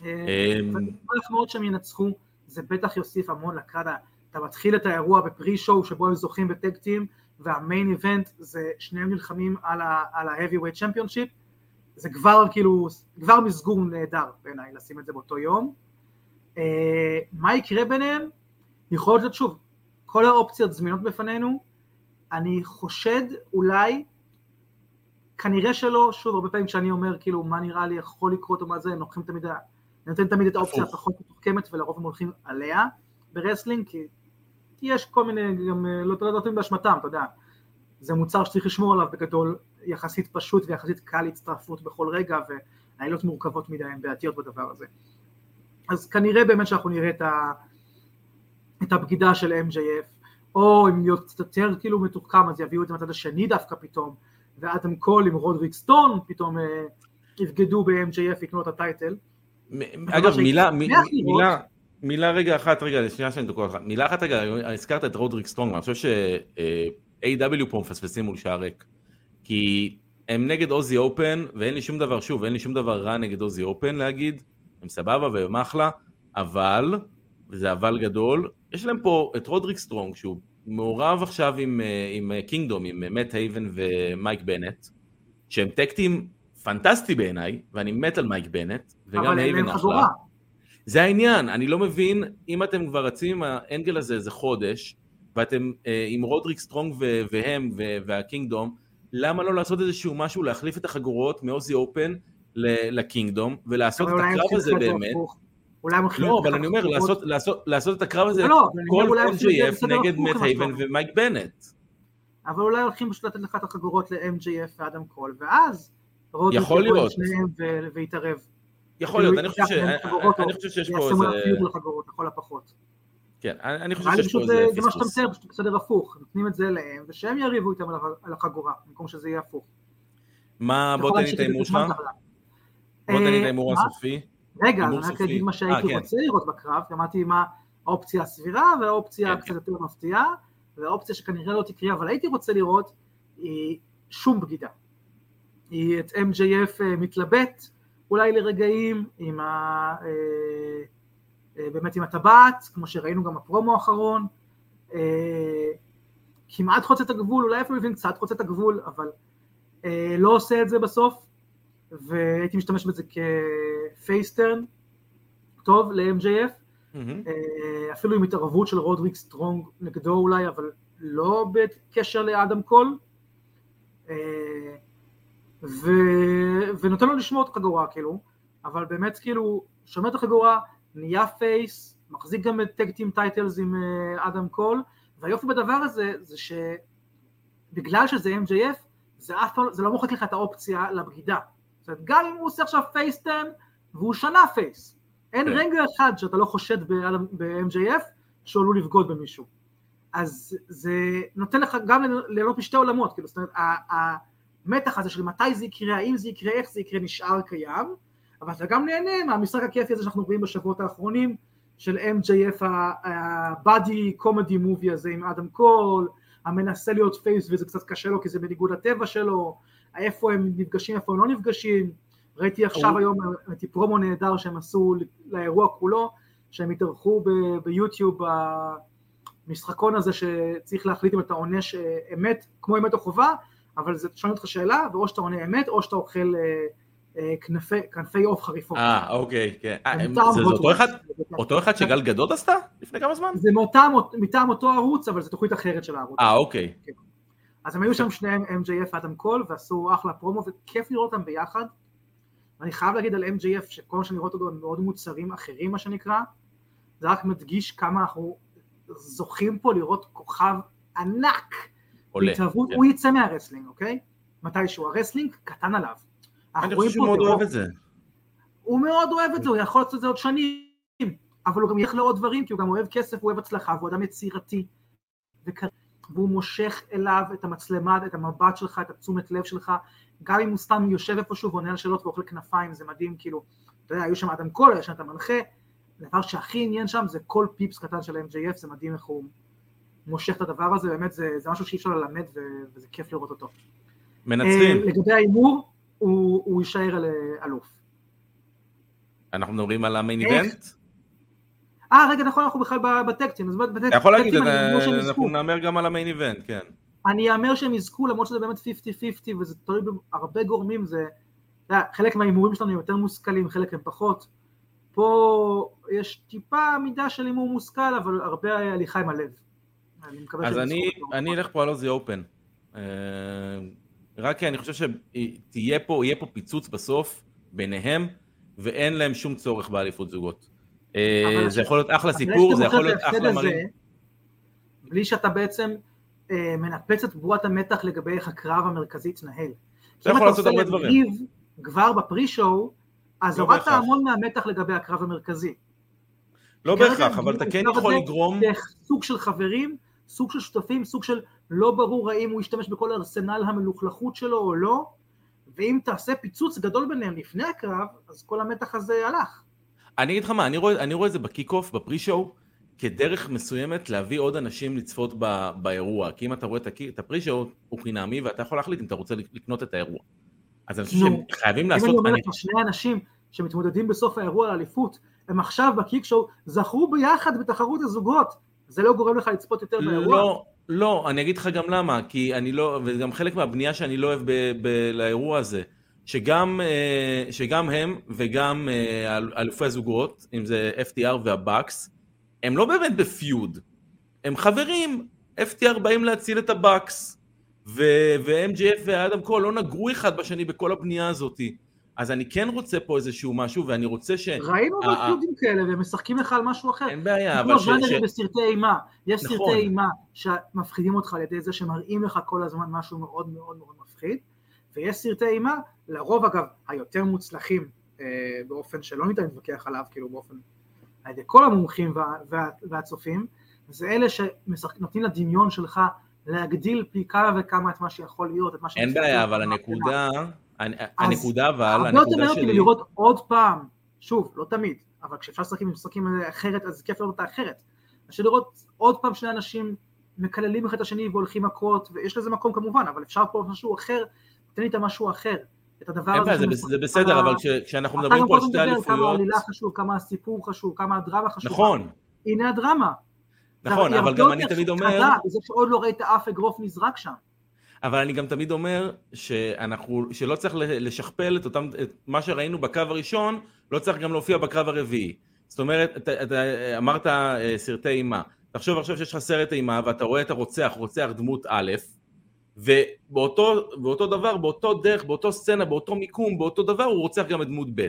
אה, אמ, ואני שמח מאוד שהם ינצחו, זה בטח יוסיף המון לקראת, אתה מתחיל את האירוע בפרי שואו שבו הם זוכים בטק טים, והמיין איבנט זה שניהם נלחמים על ה-heavyweight championship, זה כבר כאילו, כבר מסגור נהדר בעיניי לשים את זה באותו יום. אה, מה יקרה ביניהם? יכול להיות שוב, כל האופציות זמינות בפנינו, אני חושד אולי, כנראה שלא, שוב הרבה פעמים כשאני אומר כאילו מה נראה לי יכול לקרות או מה זה, הם לוקחים תמיד נותן תמיד את האופציה הפחות מתוחכמת ולרוב הם הולכים עליה ב wrestling, כי, כי יש כל מיני, גם לא יודעים באשמתם, אתה יודע, זה מוצר שצריך לשמור עליו בגדול, יחסית פשוט ויחסית קל להצטרפות בכל רגע, ועלילות מורכבות מדי הן בעייתיות בדבר הזה. אז כנראה באמת שאנחנו נראה את, ה, את הבגידה של MJF, או אם להיות קצת יותר כאילו מתוחכם אז יביאו את זה מהצד השני דווקא פתאום, ואדם קול עם רודריק סטרונג פתאום אה, יבגדו ב-MJF ייקחו את ה title. אגב, מילה, מילה, מילה רגע אחת, רגע, שנייה שאני קוטע לך, מילה אחת רגע, הזכרת את רודריק סטרונג, אני חושב ש-AEW פה מפספסים מול שער ריק, כי הם נגד Aussie Open, ואין לי שום דבר, שוב, אין לי שום דבר רע נגד Aussie Open להגיד, הם סבבה והם אחלה, אבל, וזה אבל גדול, יש להם פה את רודריק סטרונג, שהוא מעורב עכשיו עם, עם Kingdom, עם מאט הייבן ומייק בנט, שהם tag team פנטסטי בעיניי, ואני מת על מייק בנט, וגם הייבן אחלה. זה העניין, אני לא מבין, אם אתם כבר רצים עם האנגל הזה איזה חודש, ואתם אה, עם רודריק סטרונג ו- והם ו- וה Kingdom, למה לא לעשות איזשהו משהו, להחליף את החגורות מ Aussie Open לקינגדום, ולעשות את הקרב הזה באמת. אולי הם הולכים... לא, אבל אני אומר, לעשות, לעשות, לעשות את הקרב הזה, לא, כל MJF נגד מאט הייבן ומייק בנט. אבל אולי הולכים פשוט לתת לך את החגורות ל-MJF ואדם קול, ואז יכול להיות. ויתערב. יכול להיות, אני חושב שיש פה איזה... יעשה אפילו לחגורות, לכל הפחות. כן, אני חושב שיש פה איזה פספוס. זה מה שאתה מתאר, פשוט בסדר הפוך, נותנים את זה להם, ושהם יריבו איתם על החגורה, במקום שזה יהיה הפוך. מה, בוא תן לי את ההימור שלך. בוא תן לי את ההימור הסופי. רגע, אני רק אגיד מה שהייתי אה, כן. רוצה לראות בקרב, אמרתי מה האופציה הסבירה והאופציה כן, קצת כן. יותר מפתיעה, והאופציה שכנראה לא תקרה, אבל הייתי רוצה לראות, היא שום בגידה. היא את MJF אה, מתלבט אולי לרגעים עם ה... אה, באמת עם הטבעת, כמו שראינו גם בפרומו האחרון, כמעט חוצה את הגבול, אולי אפילו מבין קצת חוצה את הגבול, אבל לא עושה את זה בסוף, והייתי משתמש בזה כ face turn טוב ל-MJF. אה, אפילו עם התערבות של רודריק סטרונג נגדו אולי, אבל לא בקשר לאדם קול. ו... ונותן לו לשמור את החגורה כאילו, אבל באמת כאילו שומר את החגורה, נהיה face, מחזיק גם את tag team titles עם אה, אדם קול, והיופי בדבר הזה זה שבגלל שזה MJF, זה אף פעם, זה לא מוחק לך את האופציה לבגידה. זאת אומרת, גם אם הוא עושה עכשיו face turn והוא נהיה face, אין כאן רגע אחד שאתה לא חושד ב-MJF שהוא עלול לבגוד במישהו. אז זה נותן לך גם ליהנות משתי עולמות, כאילו, זאת אומרת, המתח הזה של מתי זה יקרה, האם זה יקרה, איך זה יקרה, נשאר קיים, אבל אתה גם נהנה מהמשחק הכיפי הזה שאנחנו רואים בשבועות האחרונים, של MJF ה buddy comedy movie הזה עם אדם קול, המנסה להיות face וזה קצת קשה לו כי זה בניגוד לטבע שלו, איפה הם נפגשים, איפה הם לא נפגשים, ראיתי עכשיו היום, ראיתי פרומו נהדר שהם עשו לאירוע כולו, שהם התארחו ביוטיוב במשחקון הזה שצריך להחליט אם אתה עונש אמת, כמו אמת או חובה, אבל זה שואלים אותך שאלה, ואו שאתה עונה אמת או שאתה אוכל אה, אה, כנפי, עוף חריפות. אה, אוקיי, כן. אה, זה אותו אחד? שגל גדות עשתה? לפני כמה זמן? זה מטעם, מטעם אותו ערוץ, אבל זו תוכנית אחרת של הערוץ. אה, אוקיי. אז הם היו שם שניהם, MJF ואדם קול, ועשו אחלה פרומו, וכיף לראות אותם ביחד. ואני חייב להגיד על MJF, שכל מה שאני רואה אותו הם מאוד מוצרים אחרים, מה שנקרא, זה רק מדגיש כמה אנחנו זוכים פה לראות כוכב ענק. עולה. בהתהוות, כן. הוא יצא מה wrestling, אוקיי? מתישהו, ה wrestling קטן עליו. אני חושב שהוא מאוד. אוהב את זה. הוא מאוד אוהב את זה, הוא יכול לעשות את זה עוד שנים, אבל הוא גם ילך לעוד דברים, כי הוא גם אוהב כסף, הוא אוהב הצלחה, והוא אדם יצירתי. והוא מושך אליו את המצלמה, את המבט שלך, את התשומת לב שלך, גם אם הוא סתם יושב איפשהו ועונה על שאלות ואוכל כנפיים, זה מדהים, כאילו, אתה יודע, היו שם אדם קול, היה שם את המנחה, הדבר שהכי עניין שם זה כל פיפס קטן של MJF, זה מדהים איך הוא מושך את הדבר הזה, באמת זה, זה משהו שאי אפשר ללמד ו... וזה כיף לראות אותו. מנצחים. אה, לגבי ההימור, הוא, הוא יישאר על אה, אלוף. אנחנו מדברים על המיין? איבנט? אה, רגע, נכון, אנחנו בכלל בטקטים. אתה יכול להגיד, אה. אנחנו נאמר גם על המיין איבנט, כן. אני אאמר שהם יזכו, למרות שזה באמת 50-50, וזה תלוי בהרבה גורמים, זה... חלק מההימורים שלנו הם יותר מושכלים, חלק הם פחות. פה יש טיפה מידה של הימור מושכל, אבל הרבה הליכה עם הלב. אני מקווה אז אני. אני אלך פה על אוזי אופן. אה, רק כי אני חושב שיהיה פה, יהיה פה פיצוץ בסוף ביניהם, ואין להם שום צורך באליפות זוגות. אה, זה יכול להיות אחלה סיפור, זה יכול להיות אחלה מראים. בלי שאתה בעצם אה, מנפץ את בועת המתח לגבי איך הקרב המרכזי יתנהל. אתה אם יכול לעשות הרבה עושה דברים. ריב כבר בפרי-שואו, אז לא הורדת. המון מהמתח לגבי הקרב המרכזי. לא בהכרח, אבל אתה כן יכול לגרום... סוג של חברים, סוג של שותפים, סוג של לא ברור האם הוא ישתמש בכל ארסנל המלוכלכות שלו או לא, ואם תעשה פיצוץ גדול ביניהם לפני הקרב, אז כל המתח הזה הלך. אני אגיד לך מה, אני רואה, אני רואה את זה בקיק אוף, בפרי-שואו, כדרך מסוימת להביא עוד אנשים לצפות ב, באירוע. כי אם אתה רואה את, הפרי-שואו, הוא חינמי, ואתה יכול להחליט אם אתה רוצה לקנות את האירוע. אז אני חושב. שהם חייבים אם אני לעשות... אומר לך שני אנשים שמתמודדים בסוף האירוע על אליפות, הם עכשיו ב kick show זכו ביחד בתחרות הזוגות, זה לא גורם לך לצפות יותר באירוע? לא, לא, אני אגיד לך גם למה, כי אני לא, וגם חלק מהבנייה שאני לא אוהב ב, ב, לאירוע הזה, שגם, אה, שגם הם וגם אה, אל- אלופי הזוגות, אם זה FTR והבאקס, הם לא באמת ב feud, הם חברים, FTR באים להציל את הבאקס, ו- ו-MJF ואדם קול לא נגרו אחד בשני בכל הבנייה הזאת. אז אני כן רוצה פה איזשהו משהו, ואני רוצה ש... ראינו אה, אה. בפיודים כאלה, והם משחקים לך על משהו אחר. אין בעיה, כמו אבל ש... ש... ז'אנרים בסרטי אימה, יש נכון. סרטי אימה שמפחידים אותך על ידי זה שמראים לך כל הזמן משהו מאוד מאוד מאוד מפחיד, ויש סרטי אימה, לרוב אגב היותר מוצלחים אה, באופן שלא ניתן להתווכח עליו, כאילו באופן, על ידי כל המומחים וה, וה, והצופים, זה אלה שנותנים לדמיון שלך להגדיל פי כמה וכמה את מה שיכול להיות, את מה אין שמצטער בעיה, אבל בהתחלה. הנקודה, הנ- אז הנקודה אבל, הרבה יותר שלי, לראות עוד פעם, שוב, לא תמיד, אבל כשאפשר לשחק עם משחקים אחרת, אז כיף לראות אותה אחרת. אפשר לראות עוד פעם שני אנשים מקללים אחד את השני והולכים מכות, ויש לזה מקום כמובן, אבל אפשר פה משהו אחר, תן לי את המשהו אחר, את הדבר הזה. זה זה בסדר, אבל כש- כשאנחנו אתה מדברים גם פה על שתי מדבר כמה אליפויות, העלילה חשוב, כמה הסיפור חשוב, כמה הדרמה חשובה. נכון, הנה הדרמה. נכון, אבל גם אני תמיד אומר, בזה שעוד לא ראית אף אגרוף נזרק שם. אבל אני גם תמיד אומר שאנחנו, שלא צריך לשכפל את אותם, את מה שראינו בקו הראשון, לא צריך גם להופיע בקו הרביעי. זאת אומרת, אתה, אתה אמרת אה, סרטי אימה. תחשוב עכשיו שיש לך סרט אימה ואתה רואה את הרוצח, רוצח דמות א', ובאותו דבר, באותו דרך, באותו סצנה, באותו מיקום, באותו דבר, הוא רוצח גם את דמות ב'.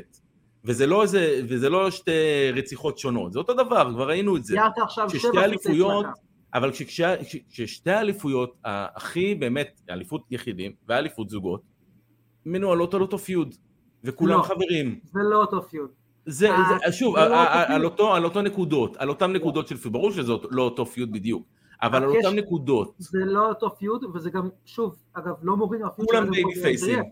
וזה לא, איזה, וזה לא שתי רציחות שונות, זה אותו דבר, כבר ראינו את זה. עכשיו שבע אליפויות, אבל כששתי האליפויות, הכי באמת, אליפות יחידים ואליפות זוגות, מנוהלות על אותו feud, וכולם לא, חברים. זה לא אותו feud. זה, זה שוב, זה לא על, אותו, על אותו נקודות, על אותן נקודות של feud, ברור שזה לא אותו feud בדיוק, אבל על אותן נקודות. זה לא אותו feud, וזה גם, שוב, אגב, לא מוריד מה feud כולם baby face ים.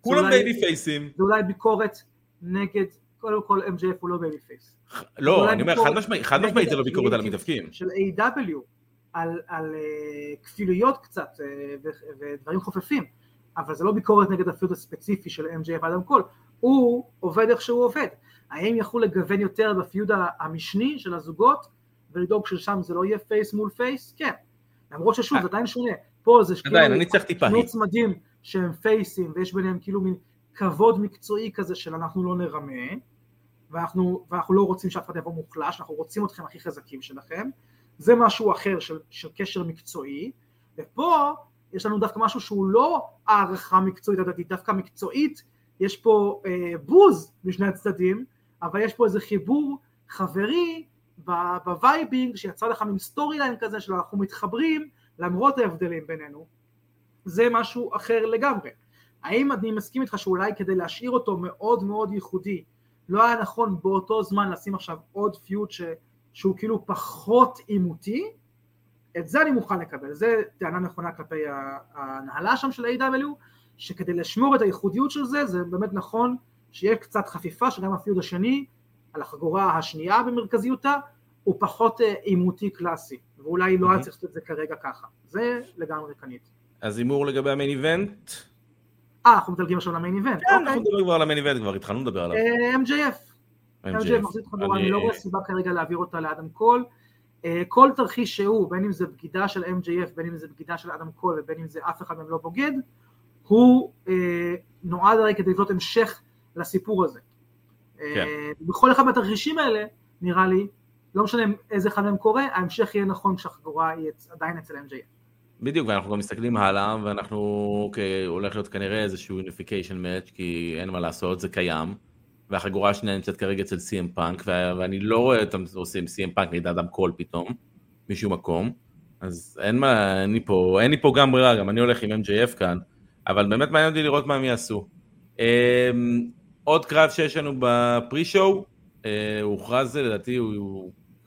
כולם baby face ים. זה אולי ביקורת נגד, קודם כל MJF הוא לא baby face. לא, אני אומר, חד משמעית זה לא ביקורת על המתאבקים. של A.W. על, על אה, כפילויות קצת אה, ודברים חופפים, אבל זה לא ביקורת נגד ה feud הספציפי של MJF אדם קול, הוא עובד איך שהוא עובד. האם יכול לגוון יותר ב feud המשני של הזוגות ולדאוג ששם זה לא יהיה face מול face? כן. למרות ששוב, זה עדיין שונה. פה זה טיפה. שני צמדים שהם פייסים ויש ביניהם כאילו מין כבוד מקצועי כזה של אנחנו לא נרמה ואנחנו, ואנחנו לא רוצים שאף אחד יבוא מוחלש, אנחנו רוצים אתכם הכי חזקים שלכם, זה משהו אחר של, של קשר מקצועי, ופה יש לנו דווקא משהו שהוא לא הערכה מקצועית הדתית, דווקא מקצועית יש פה אה, בוז משני הצדדים, אבל יש פה איזה חיבור חברי ב vibing שיצא לך מין story line כזה של אנחנו מתחברים למרות ההבדלים בינינו, זה משהו אחר לגמרי. האם אני מסכים איתך שאולי כדי להשאיר אותו מאוד מאוד ייחודי לא היה נכון באותו זמן לשים עכשיו עוד feud ש... שהוא כאילו פחות עימותי, את זה אני מוכן לקבל, זה טענה נכונה כלפי ההנהלה שם של A.W, שכדי לשמור את הייחודיות של זה, זה באמת נכון שיהיה קצת חפיפה, שגם ה feud השני, על החגורה השנייה במרכזיותה, הוא פחות אה, עימותי קלאסי, ואולי לא היה צריך לעשות את זה כרגע ככה, זה לגמרי קנית. אז הימור לגבי ה main event? אה, אנחנו מדלגים עכשיו ל main event, כן, אנחנו מדברים כבר על ה main event, כבר התחלנו לדבר עליו. אה, MJF, MJF מחזיק חגורה, אני לא רואה סיבה כרגע להעביר אותה לאדם קול. אה, כל תרחיש שהוא, בין אם זה בגידה של MJF, בין אם זה בגידה של אדם קול ובין אם זה אף אחד מהם לא בוגד, הוא אה, נועד הרי כדי לבנות המשך לסיפור הזה. אה, כן. בכל אחד מהתרחישים האלה, נראה לי, לא משנה איזה אחד מהם קורה, ההמשך יהיה נכון כשהחגורה היא עדיין אצל MJF. בדיוק, ואנחנו גם מסתכלים הלאה, ואנחנו, אוקיי, הולך להיות כנראה איזשהו unification match, כי אין מה לעשות, זה קיים. והחגורה השנייה נמצאת כרגע אצל סי.אם פאנק, ואני לא רואה אותם עושים סי.אם פאנק נגד אדם קול פתאום, משום מקום, אז אין מה, אין לי פה, אין לי פה גם ברירה, גם אני הולך עם MJF כאן, אבל באמת מעניין אותי לראות מה הם יעשו. אמ, עוד קרב שיש לנו ב pre-show, אה, הוא הוכרז לדעתי,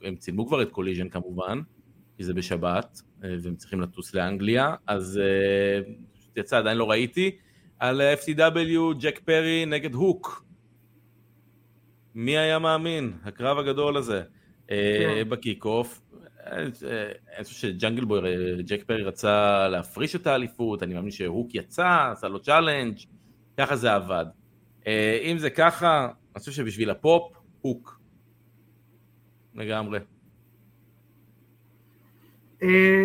הם צילמו כבר את קוליז'ן כמובן, כי זה בשבת, אה, והם צריכים לטוס לאנגליה, אז אה, יצא, עדיין לא ראיתי, על FTW, ג'ק פרי נגד הוק. מי היה מאמין? הקרב הגדול הזה. אה, כן. ב kick off. אה, אני חושב שג'אנגל בוי, ג'ק פרי רצה להפריש את האליפות, אני מאמין שהוק יצא, עשה לו challenge, ככה זה עבד. אה, אם זה ככה, אני חושב שבשביל הפופ, הוק. לגמרי.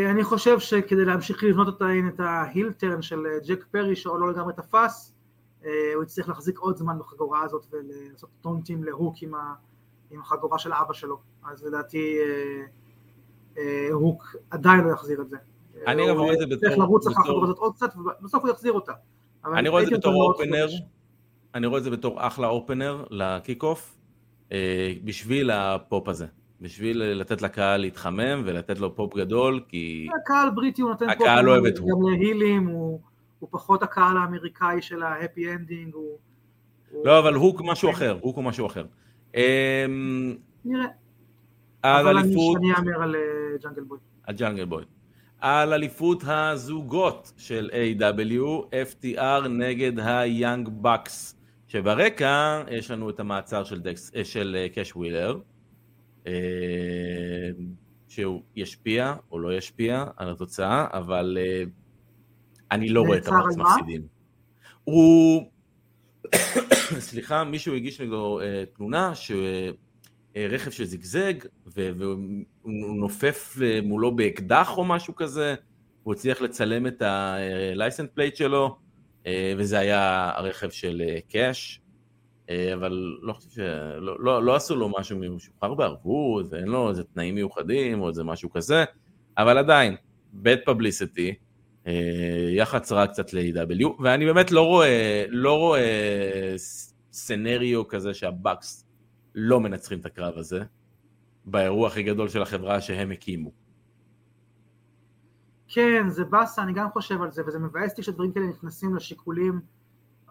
אני חושב שכדי להמשיך לבנות את ה heel turn של ג'ק פרי, שעוד לא לגמרי תפס, אה, הוא יצטרך להחזיק עוד זמן בחגורה הזאת ולעשות taunt ים להוק עם, ה, עם החגורה של אבא שלו, אז לדעתי אה, אה, הוק עדיין לא יחזיר את זה. אני גם רואה את זה בתור... הוא צריך לרוץ אחר החגורה הזאת עוד קצת ובסוף הוא יחזיר אותה. אני רואה את זה בתור opener, אני רואה את זה בתור אחלה opener ל kick off, בשביל הפופ הזה. בשביל לתת לקהל להתחמם ולתת לו פופ גדול, כי... הקהל בריטי הוא נותן פופ, הקהל אוהב את הוק. גם ל heel ים, הוא... הוא פחות הקהל האמריקאי של ה happy ending, הוא... לא, אבל הוא משהו אחר, הוא כמו משהו אחר. אמ, נראה. אבל אני אהמר על ג'אנגל בוי. על ג'אנגל בוי. על אליפות הזוגות של A.W, FTR נגד היאנג בקס, שברקע יש לנו את המעצר של, דקס, אה, של קאש ווילר, שהוא ישפיע או לא ישפיע על התוצאה, אבל אה, אני לא רואה את המקס מפסידים. הוא... סליחה, מישהו הגיש נגדו אה, תלונה שרכב שזיגזג והוא נופף מולו באקדח או משהו כזה, הוא הצליח לצלם את ה-license plate שלו, אה, וזה היה הרכב של קאש, אבל לא חושב ש... לא, לא, לא עשו לו משהו משוחרר בערבות, אין לו איזה תנאים מיוחדים או איזה משהו כזה, אבל עדיין, bad publicity, יח"צ רע קצת ל-AW, ואני באמת לא רואה, לא רואה סנריו כזה שהבאקס לא מנצחים את הקרב הזה, באירוע הכי גדול של החברה שהם הקימו. כן, זה באסה, אני גם חושב על זה, וזה מבאס לי שדברים כאלה נכנסים לשיקולים,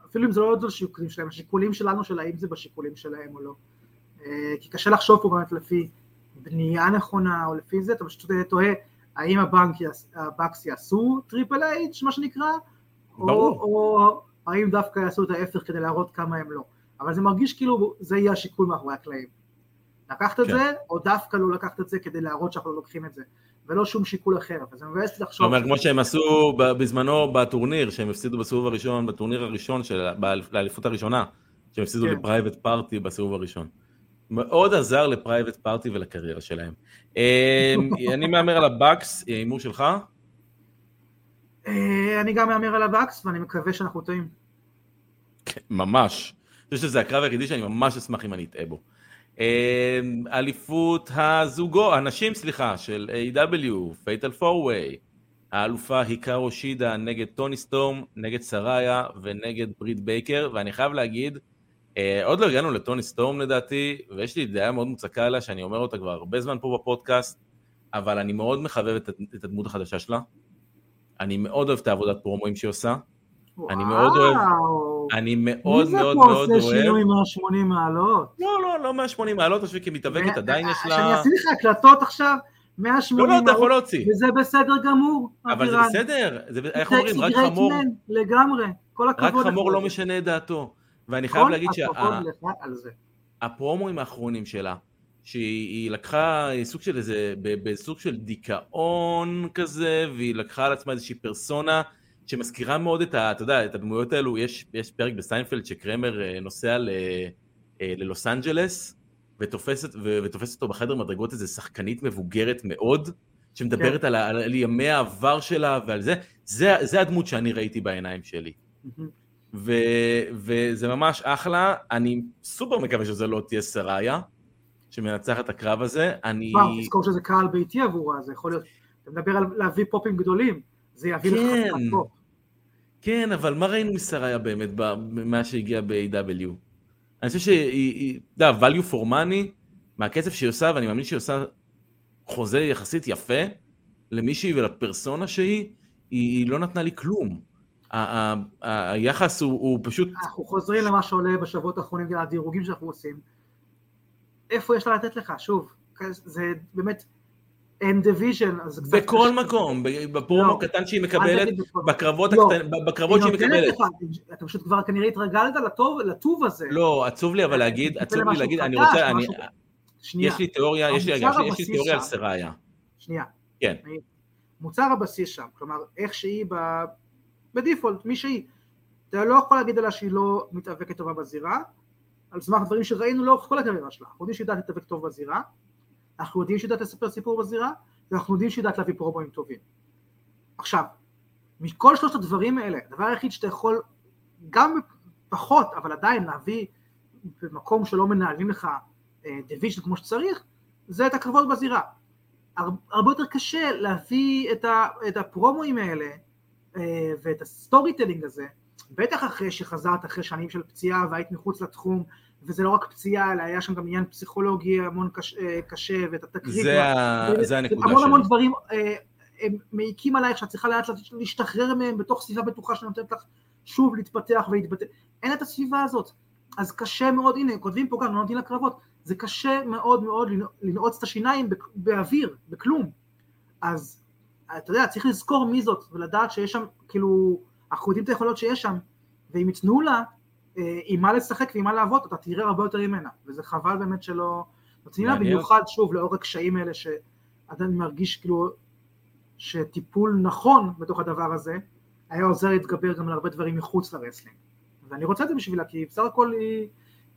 אפילו אם זה לא עוד לשיקולים שלהם, השיקולים שלנו של האם זה בשיקולים שלהם או לא. אה, כי קשה לחשוב פה באמת לפי בנייה נכונה או לפי זה, אתה פשוט תוהה האם הבאקס יעשו טריפל אייץ' מה שנקרא, או, או האם דווקא יעשו את ההפך כדי להראות כמה הם לא. אבל זה מרגיש כאילו זה יהיה השיקול מאחורי הקלעים. לקחת את כן. זה, או דווקא לא לקחת את זה כדי להראות שאנחנו לא לוקחים את זה, ולא שום שיקול אחר, וזה מבאס לחשוב. זאת אומרת, כמו שהם עשו בזמנו בטורניר, שהם הפסידו בסיבוב הראשון, בטורניר הראשון, של, לאליפות הראשונה, שהם הפסידו כן. לפרייבט פארטי בסיבוב הראשון. מאוד עזר לפרייבט פארטי ולקריירה שלהם. אמ, אני מהמר על הבאקס, הימור שלך? אה, אני גם מהמר על הבאקס, ואני מקווה שאנחנו טועים. כן, ממש. אני חושב שזה הקרב היחידי שאני ממש אשמח אם אני אטעה בו. אמ, אליפות הזוגו, הנשים סליחה, של AEW, fatal four-way, האלופה היקרו שידה נגד טוני סטורם, נגד סראיה ונגד ברית בייקר, ואני חייב להגיד, אה, עוד לא הגענו לטוני סטורם לדעתי, ויש לי דעה מאוד מוצקה עליה, שאני אומר אותה כבר הרבה זמן פה בפודקאסט, אבל אני מאוד מחבב את, את הדמות החדשה שלה. אני מאוד אוהב את העבודת פרומואים שהיא עושה. וואו. אני מאוד אוהב, אני מאוד מאוד מאוד אוהב. מי זה פה עושה שינוי 180 מעלות? לא, לא, לא 180 מעלות, אני חושב כמתאבקת עדיין יש לה... שאני אעשה לך הקלטות עכשיו? 180 מעלות. לא, לא, אתה יכול להוציא. וזה בסדר גמור. אבל זה בסדר, איך אומרים, רק חמור... לגמרי, כל הכבוד. רק חמור לא משנה את דעתו. ואני חייב להגיד שהפרומואים האחרונים שלה, שהיא לקחה סוג של איזה, בסוג של דיכאון כזה, והיא לקחה על עצמה איזושהי פרסונה שמזכירה מאוד את ה... אתה יודע, את הדמויות האלו, יש, יש פרק בסיינפלד שקרמר אה, נוסע ל, אה, ללוס אנג'לס, ותופס, ותופס אותו בחדר מדרגות איזה שחקנית מבוגרת מאוד, שמדברת כן. על, על, על ימי העבר שלה ועל זה, זה, זה הדמות שאני ראיתי בעיניים שלי. ו, וזה ממש אחלה, אני סופר מקווה שזה לא תהיה סראיה, שמנצחת את הקרב הזה, אני... וואו, תזכור שזה קהל ביתי עבורה, זה יכול להיות, אתה מדבר על להביא פופים גדולים, זה יביא כן. לך פופ. כן, אבל מה ראינו משריה באמת במה שהגיע ב-AEW? אני חושב שהיא, אתה יודע, value for money, מהכסף שהיא עושה, ואני מאמין שהיא עושה חוזה יחסית יפה למישהי ולפרסונה שהיא, היא לא נתנה לי כלום. היחס הוא, הוא פשוט... אנחנו חוזרים למה שעולה בשבועות האחרונים, הדירוגים שאנחנו עושים. איפה יש לה לתת לך? שוב, זה באמת אין division, אז קצת... בכל מקום, בפרומו לא, הקטן שהיא מקבלת, בקרבות, לא, הקטן, בקרבות שהיא מקבלת. לך, אתה פשוט כבר כנראה התרגלת לטוב, לטוב הזה. לא, עצוב לי אבל להגיד, עצוב לי להגיד, אני רוצה, אני... שנייה. יש לי תיאוריה, יש לי, רגע, יש לי תיאוריה על סראיה. שנייה. כן. מוצר הבסיס שם, כלומר, איך שהיא ב... בדיפולט, מי שהיא. אתה לא יכול להגיד עליה שהיא לא מתאבקת טובה בזירה, על סמך דברים שראינו לאורך כל הקריירה שלה. אנחנו יודעים שהיא יודעת להתאבק טוב בזירה, אנחנו יודעים שהיא יודעת לספר סיפור בזירה, ואנחנו יודעים שהיא יודעת להביא פרומואים טובים. עכשיו, מכל שלושת הדברים האלה, הדבר היחיד שאתה יכול גם פחות, אבל עדיין להביא במקום שלא מנהלים לך division אה, כמו שצריך, זה את הקרבות בזירה. הרבה יותר קשה להביא את, הפרומואים האלה ואת ה storytelling הזה, בטח אחרי שחזרת אחרי שנים של פציעה והיית מחוץ לתחום וזה לא רק פציעה, אלא היה שם גם עניין פסיכולוגי המון קשה, אה, קשה ואת התקרית. זה, ה... זה הנקודה שלי. המון המון דברים אה, הם מעיקים עלייך שאת צריכה לאט לאט להשתחרר מהם בתוך סביבה בטוחה שנותנת לך שוב להתפתח ולהתבטא. אין את הסביבה הזאת. אז קשה מאוד, הנה, כותבים פה גם, לא נותנים לקרבות, זה קשה מאוד מאוד לנעוץ את השיניים באוויר, בכלום. אז אתה יודע, צריך לזכור מי זאת, ולדעת שיש שם, כאילו, אנחנו יודעים את היכולות שיש שם, ואם ייתנו לה, אה, עם מה לשחק ועם מה לעבוד, אתה תראה הרבה יותר ממנה, וזה חבל באמת שלא... נותנים לה במיוחד, שוב, לאור הקשיים האלה, שעדיין מרגיש כאילו שטיפול נכון בתוך הדבר הזה, היה עוזר להתגבר גם על הרבה דברים מחוץ ל wrestling. ואני רוצה את זה בשבילה, כי בסך הכל היא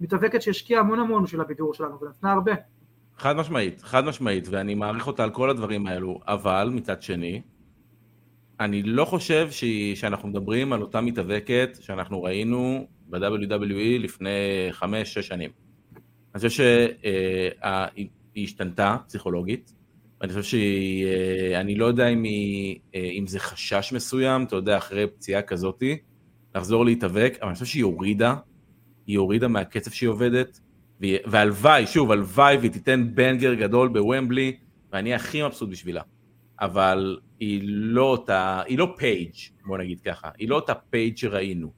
מתאבקת שהשקיעה המון המון בשביל הבידור שלנו, ונתנה הרבה. חד משמעית, חד משמעית, ואני מעריך אותה על כל הדברים האלו, אבל מצד שני, אני לא חושב ש... שאנחנו מדברים על אותה מתאבקת שאנחנו ראינו ב-WWE לפני חמש-שש שנים. אני חושב שהיא השתנתה פסיכולוגית, ואני חושב שהיא, אה, אני לא יודע אם, היא, אה, אם זה חשש מסוים, אתה יודע, אחרי פציעה כזאתי, לחזור להתאבק, אבל אני חושב שהיא הורידה, היא הורידה מהקצב שהיא עובדת, והלוואי, שוב, הלוואי והיא תיתן בנגר גדול בוומבלי, ואני הכי מבסוט בשבילה. אבל היא לא אותה, היא לא פייג', בוא נגיד ככה, היא לא אותה פייג' שראינו.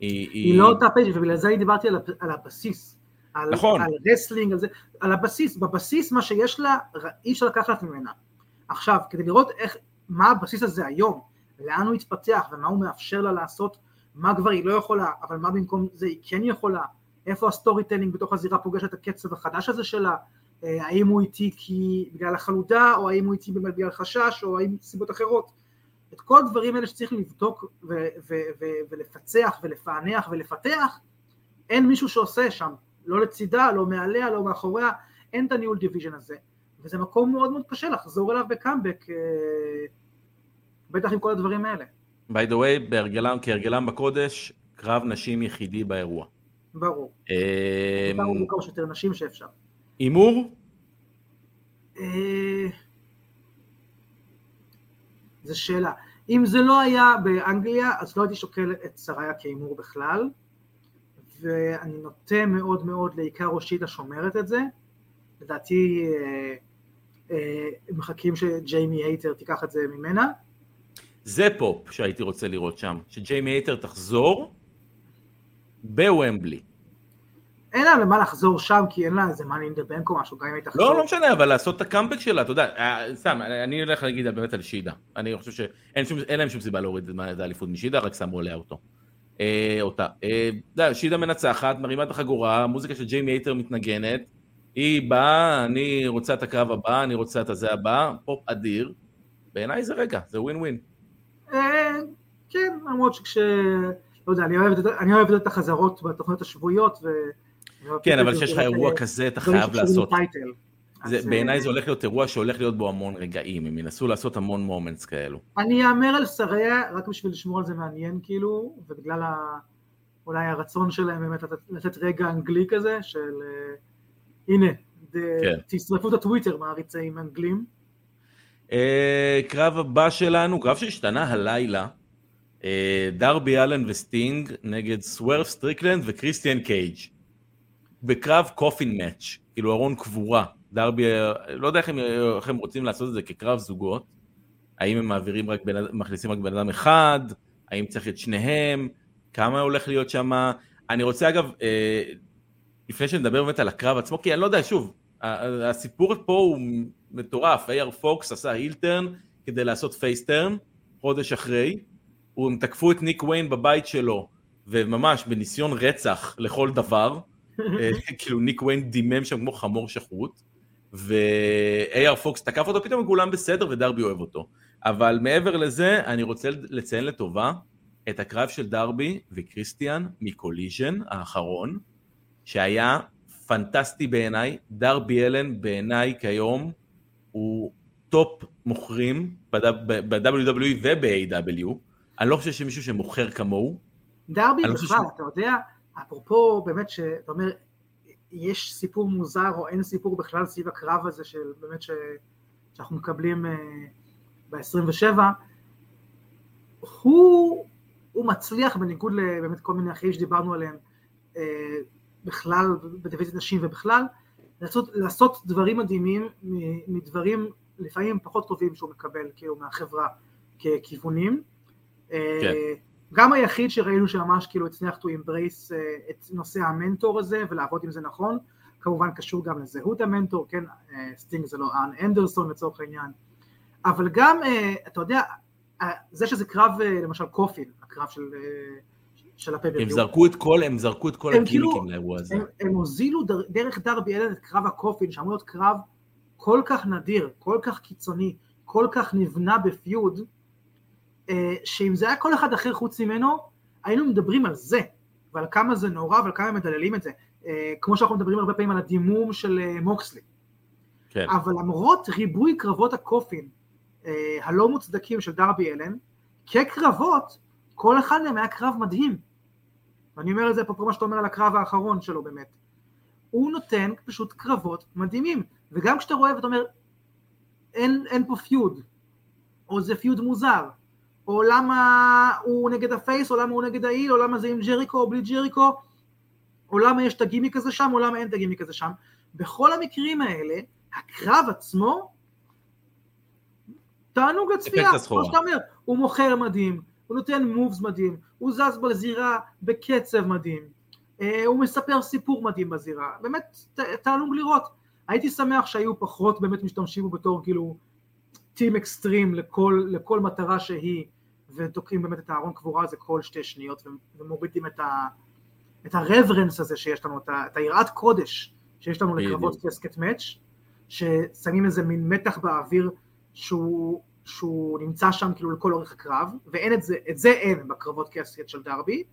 היא, היא... היא לא אותה פייג' ובגלל זה אני דיברתי על, על הבסיס. על, נכון. על wrestling, על, זה, על הבסיס, בבסיס מה שיש לה, אי אפשר לקחת ממנה. עכשיו, כדי לראות איך, מה הבסיס הזה היום, לאן הוא התפתח ומה הוא מאפשר לה לעשות, מה כבר היא לא יכולה, אבל מה במקום זה היא כן יכולה, איפה ה storytelling בתוך הזירה פוגש את הקצב החדש הזה שלה, אה, האם הוא איטי כי בגלל החלודה, או האם הוא איטי בגלל חשש, או האם סיבות אחרות. את כל הדברים האלה שצריך לבדוק ו- ו- ו- ולפצח ולפענח ולפתח, אין מישהו שעושה שם, לא לצידה, לא מעליה, לא מאחוריה, אין את הניהול division הזה, וזה מקום מאוד מאוד קשה לחזור אליו בקאמבק, אה, בטח עם כל הדברים האלה. by the way, כהרגלם בקודש, קרב נשים יחידי באירוע. ברור. אה, ברור כמה שיותר נשים שאפשר. הימור? אה, זו שאלה. אם זה לא היה באנגליה, אז לא הייתי שוקל את שריה כהימור בכלל, ואני נוטה מאוד מאוד לעיקר ששידה שומרת את זה. לדעתי אה, אה, מחכים שג'יימי הייטר תיקח את זה ממנה. זה פופ שהייתי רוצה לראות שם, שג'יימי הייטר תחזור בוומבלי. אין לה למה לחזור שם, כי אין לה איזה the bank או משהו, גם אם היא תחזור. לא, לא משנה, אבל לעשות את הקאמבק שלה, אתה יודע, אה, סתם, אני הולך להגיד באמת על שידה. אני חושב שאין להם שום סיבה להוריד את האליפות משידה, רק שמו עליה אותו. אה, אותה. אה, שידה מנצחת, מרימה את החגורה, מוזיקה של ג'יימי הייטר מתנגנת, היא באה, אני רוצה את הקרב הבא, אני רוצה את הזה הבא, פופ אדיר. בעיניי זה רגע, זה ווין ווין. כן, למרות שכש... לא יודע, אני אוהב את החזרות בתוכניות השבועיות, ו... כן, אבל כשיש לך אירוע כזה, אתה חייב לעשות... בעיניי זה הולך להיות אירוע שהולך להיות בו המון רגעים, הם ינסו לעשות המון מומנטס כאלו. אני אאמר על שריה רק בשביל לשמור על זה מעניין כאילו, ובגלל אולי הרצון שלהם באמת לתת רגע אנגלי כזה, של אה, הנה, כן. תשרפו את הטוויטר מעריצים אנגלים. אה, קרב הבא שלנו, קרב שהשתנה הלילה, אה, דרבי אלן וסטינג נגד סוורף סטריקלנד וכריסטיאן קייג'. בקרב coffin match, כאילו ארון קבורה. דרבי, לא יודע איך הם, איך הם רוצים לעשות את זה כקרב זוגות. האם הם מעבירים רק בן, מכניסים רק בן אדם אחד, האם צריך את שניהם, כמה הולך להיות שם. אני רוצה אגב, אה, לפני שנדבר באמת על הקרב עצמו, כי אני לא יודע, שוב, הסיפור פה הוא מטורף, AR פוקס עשה heel turn כדי לעשות face turn, חודש אחרי, הם תקפו את ניק ויין בבית שלו, וממש בניסיון רצח לכל דבר, כאילו ניק ויין דימם שם כמו חמור שחוט, ו-AR פוקס תקף אותו, פתאום כולם בסדר ודרבי אוהב אותו. אבל מעבר לזה, אני רוצה לציין לטובה את הקרב של דרבי וקריסטיאן מ Collision האחרון, שהיה פנטסטי בעיניי, דרבי אלן בעיניי כיום הוא top מוכרים ב-WWE וב-AEW, אני לא חושב שמישהו שמוכר כמוהו. דרבי בכלל, ש... אתה יודע, אפרופו באמת שאתה אומר, יש סיפור מוזר או אין סיפור בכלל סביב הקרב הזה של באמת ש... שאנחנו מקבלים אה, ב-27, הוא, הוא מצליח בניגוד לבאמת כל מיני אחרים שדיברנו עליהם אה, בכלל, בדיוויזית נשים ובכלל, לעשות, לעשות דברים מדהימים מדברים לפעמים פחות טובים שהוא מקבל כאילו מהחברה ככיוונים. אה, כן. גם היחיד שראינו שממש כאילו הצליח to embrace אה, את נושא המנטור הזה ולעבוד עם זה נכון, כמובן קשור גם לזהות המנטור, כן, אה, סטינג זה לא ארן אנדרסון לצורך העניין, אבל גם, אתה יודע, זה שזה קרב למשל coffin, הקרב של, של הפייבר הם זרקו את כל, הם זרקו את כל הגימיקים כאילו, לאירוע הזה. הם, הם הוזילו דר, דרך דרבי אלן את קרב ה coffin, שאמור להיות קרב כל כך נדיר, כל כך קיצוני, כל כך נבנה ב feud, אה, שאם זה היה כל אחד אחר חוץ ממנו, היינו מדברים על זה, ועל כמה זה נורא ועל כמה מדללים את זה, אה, כמו שאנחנו מדברים הרבה פעמים על הדימום של אה, מוקסלי. כן. אבל למרות ריבוי קרבות ה coffin אה, הלא מוצדקים של דרבי אלן, כקרבות, כל אחד מהם היה קרב מדהים. ואני אומר את זה אפרופו מה שאתה אומר על הקרב האחרון שלו באמת. הוא נותן פשוט קרבות מדהימים, וגם כשאתה רואה ואתה אומר, אין, אין פה feud, או זה feud מוזר, או למה הוא נגד ה face, או למה הוא נגד ה heel, או למה זה עם ג'ריקו או בלי ג'ריקו, או למה יש את הגימיק הזה שם, או למה אין את הגימיק הזה שם. בכל המקרים האלה, הקרב עצמו, תענוג הצפייה, כמו שאתה אומר, הוא מוכר מדהים, הוא נותן מובס מדהים, הוא זז בזירה בקצב מדהים, אה, הוא מספר סיפור מדהים בזירה, באמת תענוג לראות. הייתי שמח שהיו פחות באמת משתמשים בו בתור כאילו טים אקסטרים לכל, לכל מטרה שהיא, ותוקעים באמת את הארון קבורה הזה כל שתי שניות, ומורידים את, ה, את הרברנס הזה שיש לנו, את היראת קודש שיש לנו לקרבות קסקט מאץ', ששמים איזה מין מתח באוויר שהוא, שהוא נמצא שם כאילו לכל אורך הקרב, ואין את זה, את זה אין בקרבות קסקט של דרבי,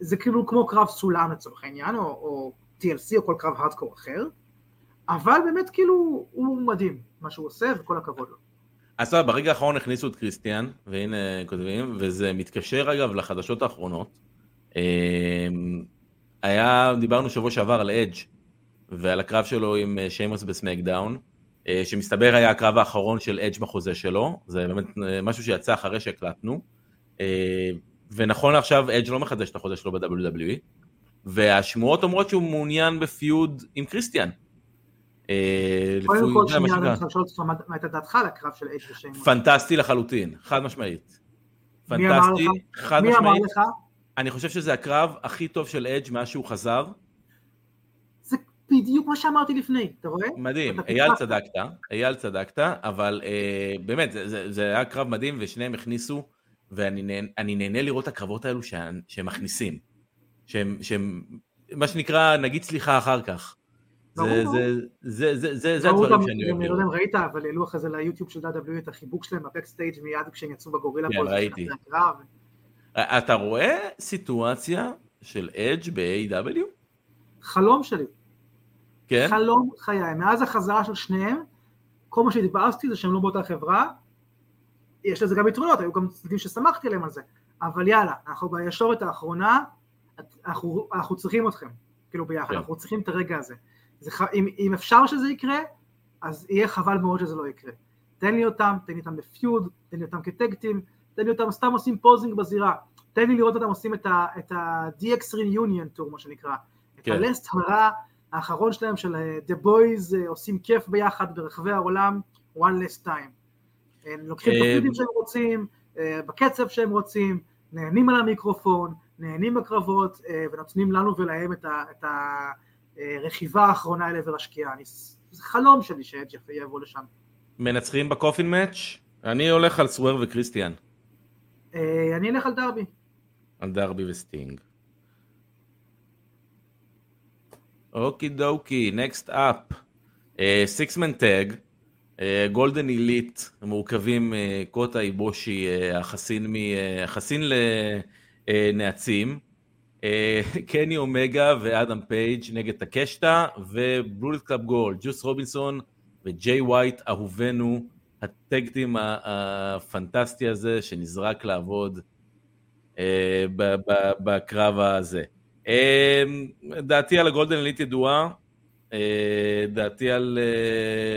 זה כאילו כמו קרב סולם לצורך העניין, או, או TLC או כל קרב הארדקור אחר, אבל באמת כאילו הוא מדהים מה שהוא עושה וכל הכבוד לו. אז טוב, ברגע האחרון הכניסו את קריסטיאן, והנה כותבים, וזה מתקשר אגב לחדשות האחרונות. אמ, היה, דיברנו שבוע שעבר על אדג' ועל הקרב שלו עם אה, שיימוס בסמקדאון, אה, שמסתבר היה הקרב האחרון של אדג' בחוזה שלו, זה באמת אה, משהו שיצא אחרי שהקלטנו, ונכון לעכשיו אדג' לא מחדש את החוזה שלו ב-WWE, והשמועות אומרות שהוא מעוניין בפיוד עם קריסטיאן. קודם כל שנייה, אני רוצה לשאול אותך מה הייתה דעתך על הקרב של אדג' ושיימוס. פנטסטי לחלוטין, חד משמעית. פנטסטי, חד משמעית. מי אמר לך? אני חושב שזה הקרב הכי טוב של אדג' מאז שהוא חזר. בדיוק מה שאמרתי לפני, אתה רואה? מדהים, אייל צדקת, אייל צדקת, אבל אה, באמת, זה, זה, זה היה קרב מדהים ושניהם הכניסו, ואני נהנה, לראות את הקרבות האלו שהם, מכניסים. שהם, מה שנקרא, נגיד סליחה אחר כך. זה, זה, זה, זה, זה, זה הדברים שאני אוהב. אני לא יודע אם ראית, אבל העלו אחרי זה ליוטיוב של WWE את החיבוק שלהם בבקסטייג' מיד כשהם יצאו בגורילה. כן, ראיתי. אתה רואה סיטואציה של אדג' ב-AW? חלום שלי. כן? חלום חיי. מאז החזרה של שניהם, כל מה שהתבאסתי זה שהם לא באותה חברה. יש לזה גם יתרונות, היו גם צדדים ששמחתי עליהם על זה. אבל יאללה, אנחנו בישורת האחרונה, אנחנו, אנחנו צריכים אתכם, כאילו ביחד, כן. אנחנו צריכים את הרגע הזה. זה, אם, אם אפשר שזה יקרה, אז יהיה חבל מאוד שזה לא יקרה. תן לי אותם, תן לי אותם בפיוד, תן לי אותם כטקטים, תן לי אותם סתם עושים פוזינג בזירה, תן לי לראות אותם עושים את ה-DX Reunion Tour, מה שנקרא. כן. את הלסט הרע האחרון שלהם של אה, The Boys אה, עושים כיף ביחד ברחבי העולם, one less time. הם לוקחים את הפיודים שהם רוצים, אה, בקצב שהם רוצים, נהנים על המיקרופון, נהנים בקרבות, ונותנים לנו ולהם את הרכיבה האחרונה אל עבר השקיעה. זה חלום שלי שאדג' יבוא לשם. מנצחים ב coffin match? אני הולך על סוורב וקריסטיאן. אני אלך על דרבי. על דרבי וסטינג. Okie dokie, next up. Six-man tag, Golden Elite, מורכבים אה, קוטה איבושי, החסין, מ, החסין לנעצים, קני אומגה ואדם פייג' נגד טקשיטה, ו Bullet Club Gold, ג'וס רובינסון וג'יי ווייט, אהובנו, ה tag team הפנטסטי הזה שנזרק לעבוד אה, בקרב הזה. אמ, דעתי על ה Golden Elite ידועה, אה, דעתי על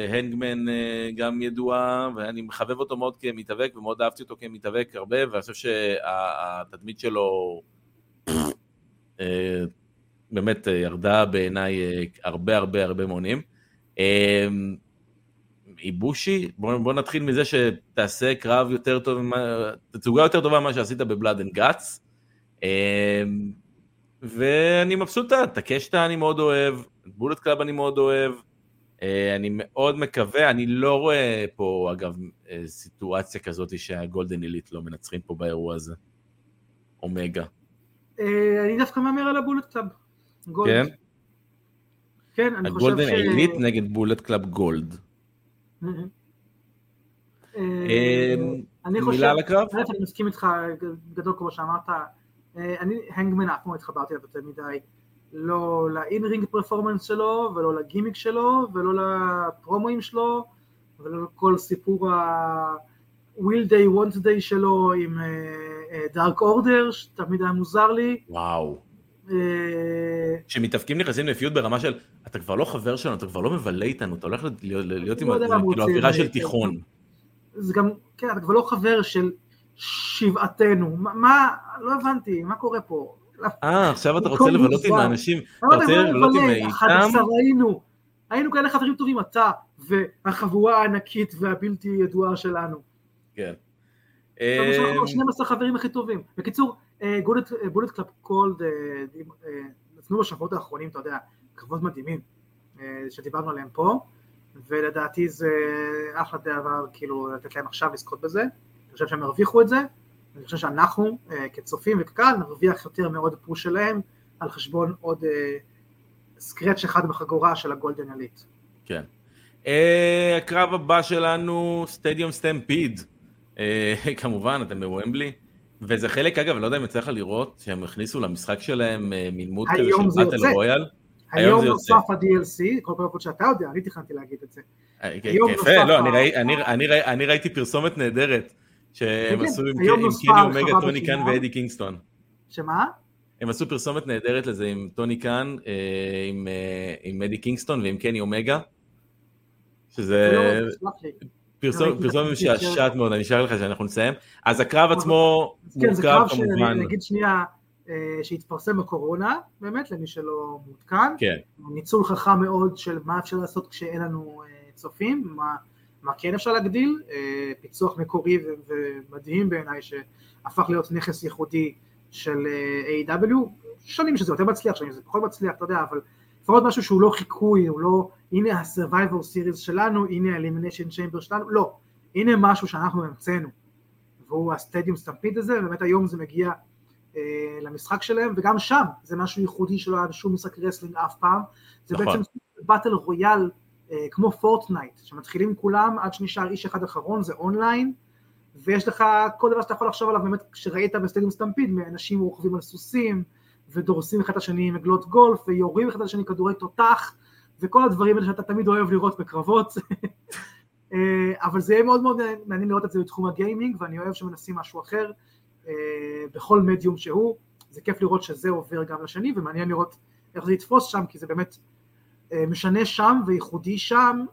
הנגמן אה, אה, גם ידועה, ואני מחבב אותו מאוד כמתאבק, ומאוד אהבתי אותו כמתאבק הרבה, ואני חושב שהתדמית שלו באמת ירדה בעיניי הרבה הרבה הרבה מונים. איבושי, בוא, בוא נתחיל מזה שתעשה קרב יותר טוב, תצוגה יותר טובה ממה שעשית ב Blood and Guts. ואני מבסוט, את טקשיטה אני מאוד אוהב, את Bullet Club אני מאוד אוהב, אה, אני מאוד מקווה, אני לא רואה פה אגב אה, סיטואציה כזאת שה Golden Elite לא מנצחים פה באירוע הזה, אומגה. אה, אני דווקא מהמר על ה Bullet Club. כן? כן, אני חושב ש... ה Golden Elite נגד Bullet Club Gold. מילה על הקרב? אני מסכים איתך גדול כמו שאמרת, אה, אני הנגמן אף פעם לא התחברתי אליו יותר מדי, לא ל in-ring performance שלו, ולא לגימיק שלו, ולא לפרומואים שלו, ולא כל סיפור ה... will they, won't they שלו עם Dark Order, שתמיד היה מוזר לי. וואו. אה, שמתאבקים נכנסים ל feud ברמה של, אתה כבר לא חבר שלנו, אתה כבר לא מבלה איתנו, אתה הולך להיות, עם לא הם כאילו אווירה של תיכון. זה גם, כן, אתה כבר לא חבר של שבעתנו. מה- לא הבנתי, מה קורה פה? אה, עכשיו אתה רוצה לבלות עם. האנשים, אתה אתה רוצה לבלות עם איתם? היינו כאלה חברים טובים, אתה והחבורה הענקית והבלתי ידועה שלנו. כן. עכשיו יש אה, לנו 12 חברים הכי טובים. בקיצור, Bullet Club Gold נתנו בשבועות האחרונים, אתה יודע, קרבות מדהימים אה, שדיברנו עליהם פה, ולדעתי זה אחלה דבר כאילו לתת להם עכשיו לזכות בזה. אני חושב שהם הרוויחו את זה, אני חושב שאנחנו אה, כצופים וכקהל נרוויח יותר מעוד פוש שלהם על חשבון עוד אה, סקרץ' אחד בחגורה של הגולדן אליט. כן. אה, הקרב הבא שלנו, סטדיום סטמפיד. אה, כמובן, אתם בוומבלי. וזה חלק, אגב, לא יודע אם יצא לך לראות, שהם הכניסו למשחק שלהם אה, מין מוד כזה היום של באטל. רויאל. היום היום זה יוצא. נוסף ה-DLC, כל פעם שאתה יודע, אני תכננתי להגיד את זה. אה, היום יפה, נוסף לא, אני ראי- אני- אני ראי- אני ראיתי פרסומת נהדרת, שהם כן, עשו עם היום קני אומגה, טוני קאן. ואדי קינגסטון. שמה? הם עשו פרסומת נהדרת לזה עם טוני קאן, אה, עם, אה, עם אדי קינגסטון ועם קני אומגה, שזה פרסום- פרסומת משעשעת מאוד, אני אשאיר לך שאנחנו נסיים. אז הקרב עצמו כן, זה מורכב קרב כמובן, שאני אגיד שנייה, אה, שהתפרסם בקורונה, באמת, למי שלא מעודכן. כן, ניצול חכם מאוד של מה אפשר לעשות כשאין לנו אה, צופים, מה, מה כן אפשר להגדיל, אה, פיצוח מקורי ומדהים בעיניי שהפך להיות נכס ייחודי של A.W. שנים שזה יותר מצליח, שנים שזה פחות מצליח, אתה יודע, אבל לפחות משהו שהוא לא חיקוי, הוא לא, הנה ה-survivor series שלנו, הנה ה-elimination chamber שלנו, לא, הנה משהו שאנחנו המצאנו, והוא ה Stadium Stampede הזה, באמת היום זה מגיע אה, למשחק שלהם, וגם שם זה משהו ייחודי שלא היה בשום משחק wrestling אף פעם, זה נכון. בעצם battle royale אה, כמו פורטנייט, שמתחילים כולם עד שנשאר איש אחד אחרון, זה אונליין, ויש לך כל דבר שאתה יכול לחשוב עליו באמת כשראית ב Stadium Stampede, מאנשים רוכבים על סוסים, ודורסים אחד את השני עם עגלות גולף, ויורים אחד את השני כדורי תותח, וכל הדברים האלה שאתה תמיד אוהב לראות בקרבות. אה, אבל זה יהיה מאוד מאוד מעניין לראות את זה בתחום הגיימינג, ואני אוהב שמנסים משהו אחר אה, בכל מדיום שהוא. זה כיף לראות שזה עובר גם לשני, ומעניין לראות איך זה יתפוס שם, כי זה באמת אה, משנה שם וייחודי שם,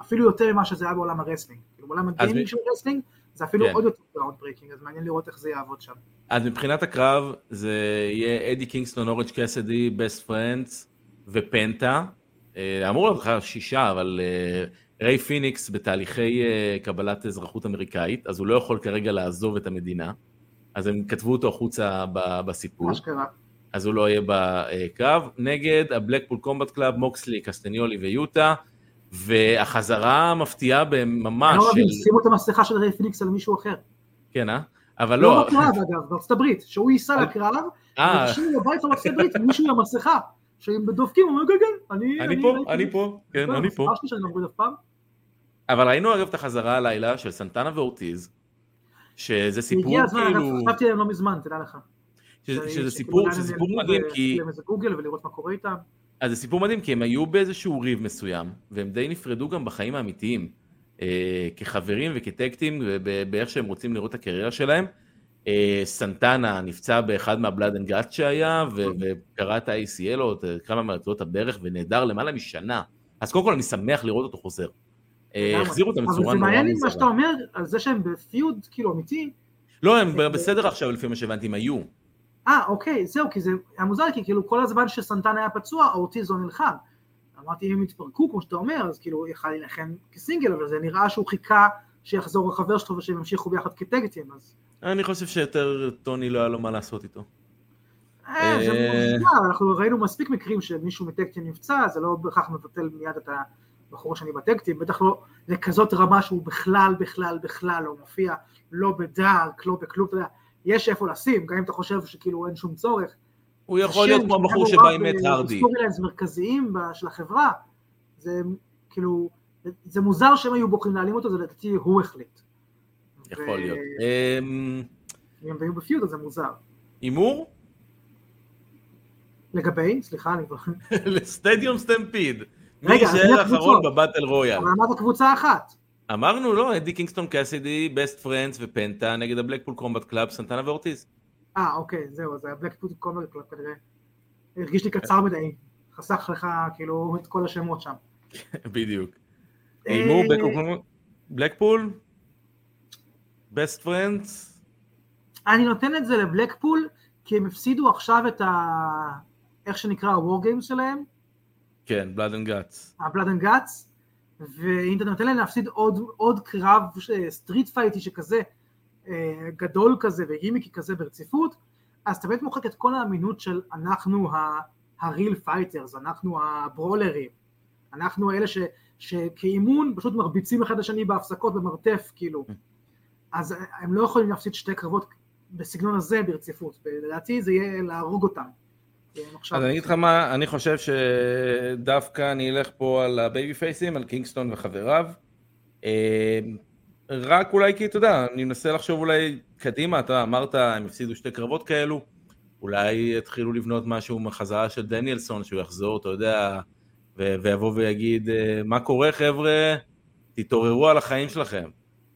אפילו יותר ממה שזה היה בעולם ה wrestling. כאילו בעולם הגיימינג של wrestling, זה אפילו כן. עוד יותר ground breaking, אז מעניין לראות איך זה יעבוד שם. אז מבחינת הקרב זה יהיה אדי קינגסטון, אורנג' קסדי, Best Friends ופנטה. אה, אמור להיות לך שישה, אבל אה, ריי פיניקס בתהליכי אה, קבלת אזרחות אמריקאית, אז הוא לא יכול כרגע לעזוב את המדינה. אז הם כתבו אותו החוצה בסיפור, מה שקרה. אז הוא לא יהיה בקרב. נגד ה Blackpool Combat Club, מוקסלי, קסטניולי ויוטה, והחזרה המפתיעה ממש אני לא של... שימו את המסכה של ריי פיניקס על מישהו אחר. כן, אה? אבל לא לא... בקרב אגב, בארצות הברית, שהוא ייסע לקרב, אנשים בבית בארצות הברית, מישהו עם המסכה, שהם דופקים, הוא אומר, כן, כן, אני... אני פה, ראיתי." אני פה, כן, אני פה. לא. אבל ראינו אגב את החזרה הלילה של סנטנה ואורטיז, שזה סיפור הגיע הזמן, כאילו, חשבתי עליהם לא מזמן, תדע לך. שזה- סיפור, שזה סיפור מדהים כי, איזה גוגל ולראות מה קורה איתם. אז זה סיפור מדהים כי הם היו באיזשהו ריב מסוים, והם די נפרדו גם בחיים האמיתיים, אה, כחברים וכ tag team, באיך שהם רוצים לראות את הקריירה שלהם. אה, סנטנה נפצע באחד מה Blood and Guts שהיה, ו- וקרע את ה-ACL או כמה מהרצועות הברך, ונעדר למעלה משנה. אז קודם כל אני שמח לראות אותו חוזר. אה. החזירו אותם אבל בצורה זה נורא מעניין לי מה מוזרה. שאתה אומר על זה שהם ב feud כאילו אמיתי. לא, הם בסדר עכשיו לפי מה שהבנתי, הם היו. אה, אוקיי, זהו, כי זה היה מוזר, כי כאילו כל הזמן שסנטן היה פצוע, אורטיז לא נלחם. אמרתי, אם הם יתפרקו, כמו שאתה אומר, אז כאילו, יכל להילחם כסינגל, אבל זה נראה שהוא חיכה שיחזור החבר שלו ושהם ימשיכו ביחד כטקטים, אז... אני חושב שיותר טוני לא היה לו מה לעשות איתו. אה, זה אה. מוזר, אנחנו ראינו מספיק מקרים שמישהו מטקטים נפצע, זה לא בהכרח מבטל מיד את הבחור השני בטקטים, בטח לא לכזאת רמה שהוא בכלל, בכלל, בכלל לא מופיע, לא בדארק, לא בכלום, אתה יודע, יש איפה לשים, גם אם אתה חושב שכאילו אין שום צורך. הוא יכול להיות כמו הבחור שבא עם מאט הרדי. story lines מרכזיים של החברה, זה כאילו, זה מוזר שהם היו בוחרים להעלים אותו, זה לדעתי הוא החליט. יכול להיות. אמ, אם הם היו ב feud אז זה מוזר. הימור? לגבי, סליחה, אני כבר... ל Stadium Stampede. מי יישאר האחרון הקבוצות? ב battle royal? אבל אמרת קבוצה אחת. אמרנו, לא, אדי קינגסטון קאסידי, Best Friends ופנטה נגד ה Blackpool Combat Club, סנטנה ואורטיז. אה, אוקיי, זהו, זה ה Blackpool Combat Club כנראה. הרגיש לי קצר מדי, חסך לך כאילו את כל השמות שם. בדיוק. אה, איימו, Blackpool, Best Friends, אני נותן את זה ל Blackpool, כי הם הפסידו עכשיו את ה... איך שנקרא ה-war games שלהם, כן, Blood and Guts. ה-blood and guts, ואם אתה נותן להם להפסיד עוד, עוד קרב street fighty שכזה, אה, גדול כזה וגימיקי כזה ברציפות, אז אתה באמת מוחק את כל האמינות של אנחנו ה real fighters, אנחנו הברולרים, אנחנו אלה ש, שכאימון פשוט מרביצים אחד לשני בהפסקות במרתף, כאילו. אז הם לא יכולים להפסיד שתי קרבות בסגנון הזה ברציפות, ולדעתי זה יהיה להרוג אותם. אז אני אגיד לך מה, אני חושב שדווקא אני אלך פה על הבייבי פייסים, על קינגסטון וחבריו. אה, רק אולי כי אתה יודע, אני מנסה לחשוב אולי קדימה, אתה אמרת, הם הפסידו שתי קרבות כאלו, אולי יתחילו לבנות משהו מחזרה של דניאלסון, שהוא יחזור, אתה יודע, ו- ויבוא ויגיד, אה, מה קורה חבר'ה, תתעוררו על החיים שלכם.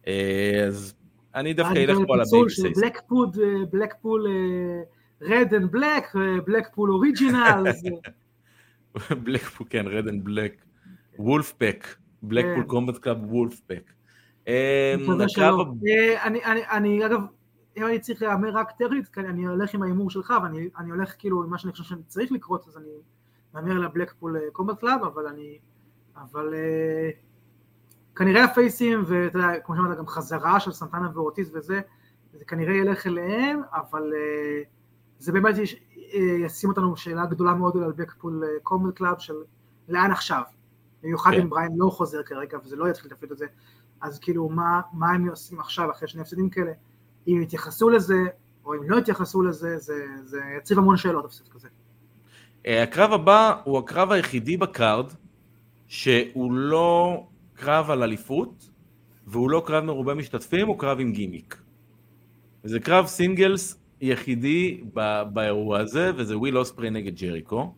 אה, אז אני דווקא אלך פה על הבייבי פייסים. Blackpool, Blackpool red and black, Blackpool original, Blackpool, כן, red and black, Wolfpac, Blackpool. Combat Club Wolfpac. אני אגב, אם אני צריך להמר רק כי אני הולך עם ההימור שלך, ואני אני הולך כאילו עם מה שאני חושב שאני צריך לקרות, אז אני מהמר ל Blackpool Combat Club, אבל אני, אבל אה, כנראה הפייסים, ואתה יודע, כמו שאמרת, גם חזרה של סנטנה ואורטיז וזה, זה כנראה ילך אליהם, אבל אה, זה באמת יש- אה, ישים אותנו שאלה גדולה מאוד על Blackpool Combat Club של לאן עכשיו, במיוחד כן. אם בריאן לא חוזר כרגע, וזה לא יתחיל לתפקיד הזה, אז כאילו מה, מה הם עושים עכשיו אחרי שני הפסדים כאלה, אם יתייחסו לזה, או אם לא יתייחסו לזה, זה, זה יציב המון שאלות הפסד כזה. אה, הקרב הבא הוא הקרב היחידי ב card שהוא לא קרב על אליפות והוא לא קרב מרובה משתתפים, הוא קרב עם גימיק. זה קרב singles יחידי ב- באירוע הזה, וזה וויל אוספרי נגד ג'ריקו.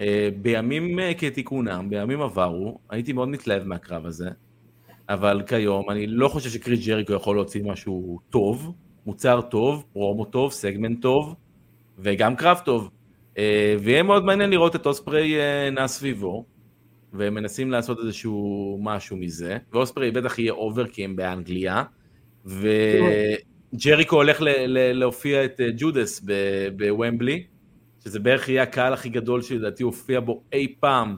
אה, בימים אה, כתיקונם, בימים עברו, הייתי מאוד מתלהב מהקרב הזה, אבל כיום אני לא חושב שקריס ג'ריקו יכול להוציא משהו טוב, מוצר טוב, פרומו טוב, סגמנט טוב, וגם קרב טוב. אה, ויהיה מאוד מעניין לראות את אוספרי נע סביבו, ומנסים לעשות איזשהו משהו מזה, ואוספרי בטח יהיה over כי הם באנגליה, וג'ריקו הולך להופיע את אה, ג'ודס בוומבלי, שזה בערך יהיה הקהל הכי גדול שלדעתי הופיע בו אי פעם,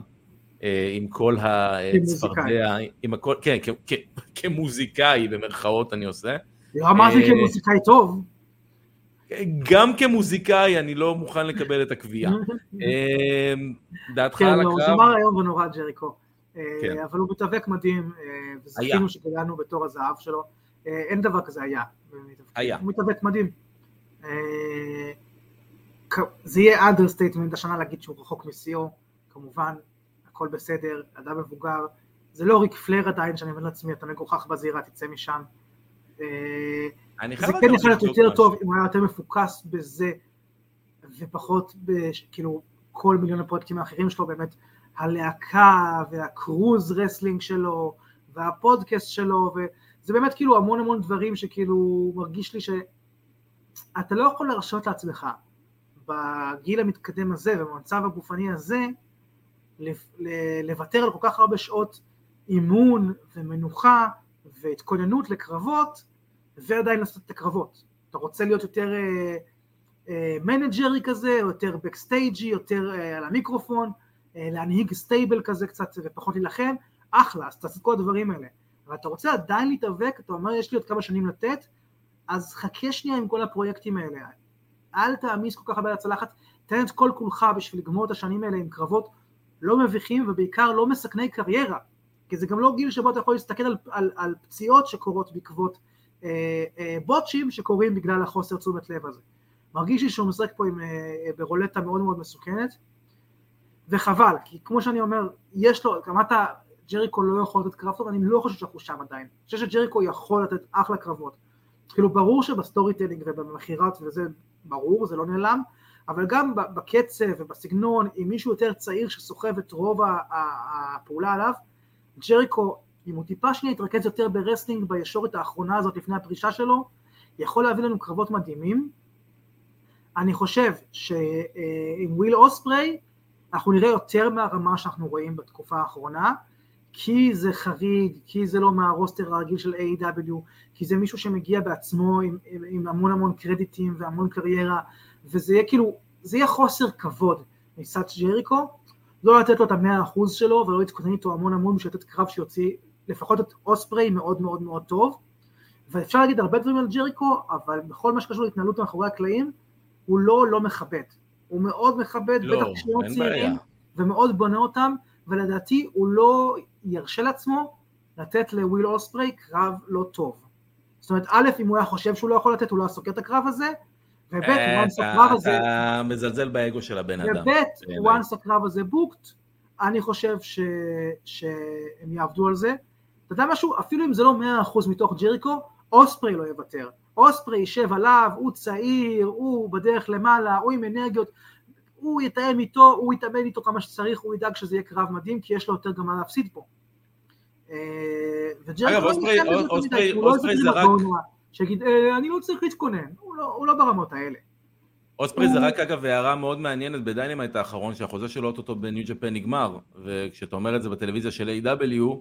אה, עם כל הצפרדע, עם הכל, כן, כמוזיקאי במרכאות אני עושה. לא אמרתי אה, כמוזיקאי טוב. גם כמוזיקאי אני לא מוכן לקבל את הקביעה. אה, דעתך כן, על לא, הוא הקרב? זמר היום ונורא ג'ריקו. אה, כן. אבל הוא מתאבק מדהים, אה, וזכינו שגדלנו בתור הזהב שלו. אה, אין דבר כזה היה. היה. הוא מתאבק מדהים. זה יהיה understatement השנה להגיד שהוא רחוק משיאו, כמובן, הכל בסדר, אדם מבוגר. זה לא ריק פלייר עדיין, שאני אומר לעצמי, אתה מגוחך בזירה, תצא משם. אני זה כן יכול להיות יותר משהו. טוב אם הוא היה יותר מפוקס בזה ופחות כאילו כל מיליון הפרויקטים האחרים שלו באמת הלהקה וה cruise wrestling שלו והפודקאסט שלו וזה באמת כאילו המון המון דברים שכאילו מרגיש לי שאתה לא יכול להרשות לעצמך בגיל המתקדם הזה ובמצב הגופני הזה לוותר על כל כך הרבה שעות אימון ומנוחה והתכוננות לקרבות ועדיין לעשות את הקרבות. אתה רוצה להיות יותר אה, אה, מנג'רי כזה, או יותר בקסטייג'י, יותר אה, על המיקרופון, אה, להנהיג stable כזה קצת ופחות להילחם, אחלה, אז תעשה את כל הדברים האלה. אבל אתה רוצה עדיין להתאבק, אתה אומר יש לי עוד כמה שנים לתת, אז חכה שנייה עם כל הפרויקטים האלה. אל תעמיס כל כך הרבה על הצלחת, תן את כל כולך בשביל לגמור את השנים האלה עם קרבות לא מביכים ובעיקר לא מסכני קריירה. כי זה גם לא גיל שבו אתה יכול להסתכל על, על, על פציעות שקורות בעקבות בוטשים שקורים בגלל החוסר תשומת לב הזה. מרגיש לי שהוא משחק פה עם, אה, ברולטה מאוד מאוד מסוכנת, וחבל, כי כמו שאני אומר, יש לו, אמרת, ג'ריקו לא יכול לתת קרב טוב, אני לא חושב שאנחנו שם עדיין. אני חושב שג'ריקו יכול לתת אחלה קרבות. כאילו ברור שב storytelling ובמכירות וזה ברור, זה לא נעלם, אבל גם בקצב ובסגנון, עם מישהו יותר צעיר שסוחב את רוב הפעולה עליו, ג'ריקו, אם הוא טיפה שנייה יתרכז יותר ב wrestling בישורת האחרונה הזאת לפני הפרישה שלו, יכול להביא לנו קרבות מדהימים. אני חושב שעם וויל אוספריי אנחנו נראה יותר מהרמה שאנחנו רואים בתקופה האחרונה, כי זה חריג, כי זה לא מה roster הרגיל של AEW, כי זה מישהו שמגיע בעצמו עם, עם, עם המון המון קרדיטים והמון קריירה, וזה יהיה כאילו, זה יהיה חוסר כבוד מצד ג'ריקו, לא לתת לו את המאה אחוז שלו ולא להתכונן איתו המון המון בשביל לתת קרב שיוציא לפחות את אוספריי מאוד מאוד מאוד טוב, ואפשר להגיד הרבה דברים על ג'ריקו, אבל בכל מה שקשור להתנהלות מאחורי הקלעים, הוא לא לא מכבד, הוא מאוד מכבד, לא, בטח כשהם צעירים, ומאוד בונה אותם, ולדעתי הוא לא ירשה לעצמו לתת לוויל אוספריי קרב לא טוב. זאת אומרת, א', אם הוא היה חושב שהוא לא יכול לתת, הוא לא היה סוקר את הקרב הזה, וב', once הקרב הזה... אתה מזלזל באגו של הבן אדם. וב', once הקרב הזה בוקט, אני חושב ש... שהם יעבדו על זה. אתה יודע משהו? אפילו אם זה לא מאה אחוז מתוך ג'ריקו, אוספרי לא יוותר. אוספרי יישב עליו, הוא צעיר, הוא בדרך למעלה, הוא עם אנרגיות, הוא יתאם איתו, הוא יתאמן איתו כמה שצריך, הוא ידאג שזה יהיה קרב מדהים, כי יש לו יותר גם מה להפסיד פה. אה, אגב, אוספרי זה רק... שיגיד, אה, אני לא צריך להתכונן, לא- הוא לא ברמות האלה. אוספרי זה רק אגב הערה מאוד מעניינת ב Dynamite האחרון שהחוזה שלו אוטוטו ב New Japan נגמר וכשאתה אומר את זה בטלוויזיה של AEW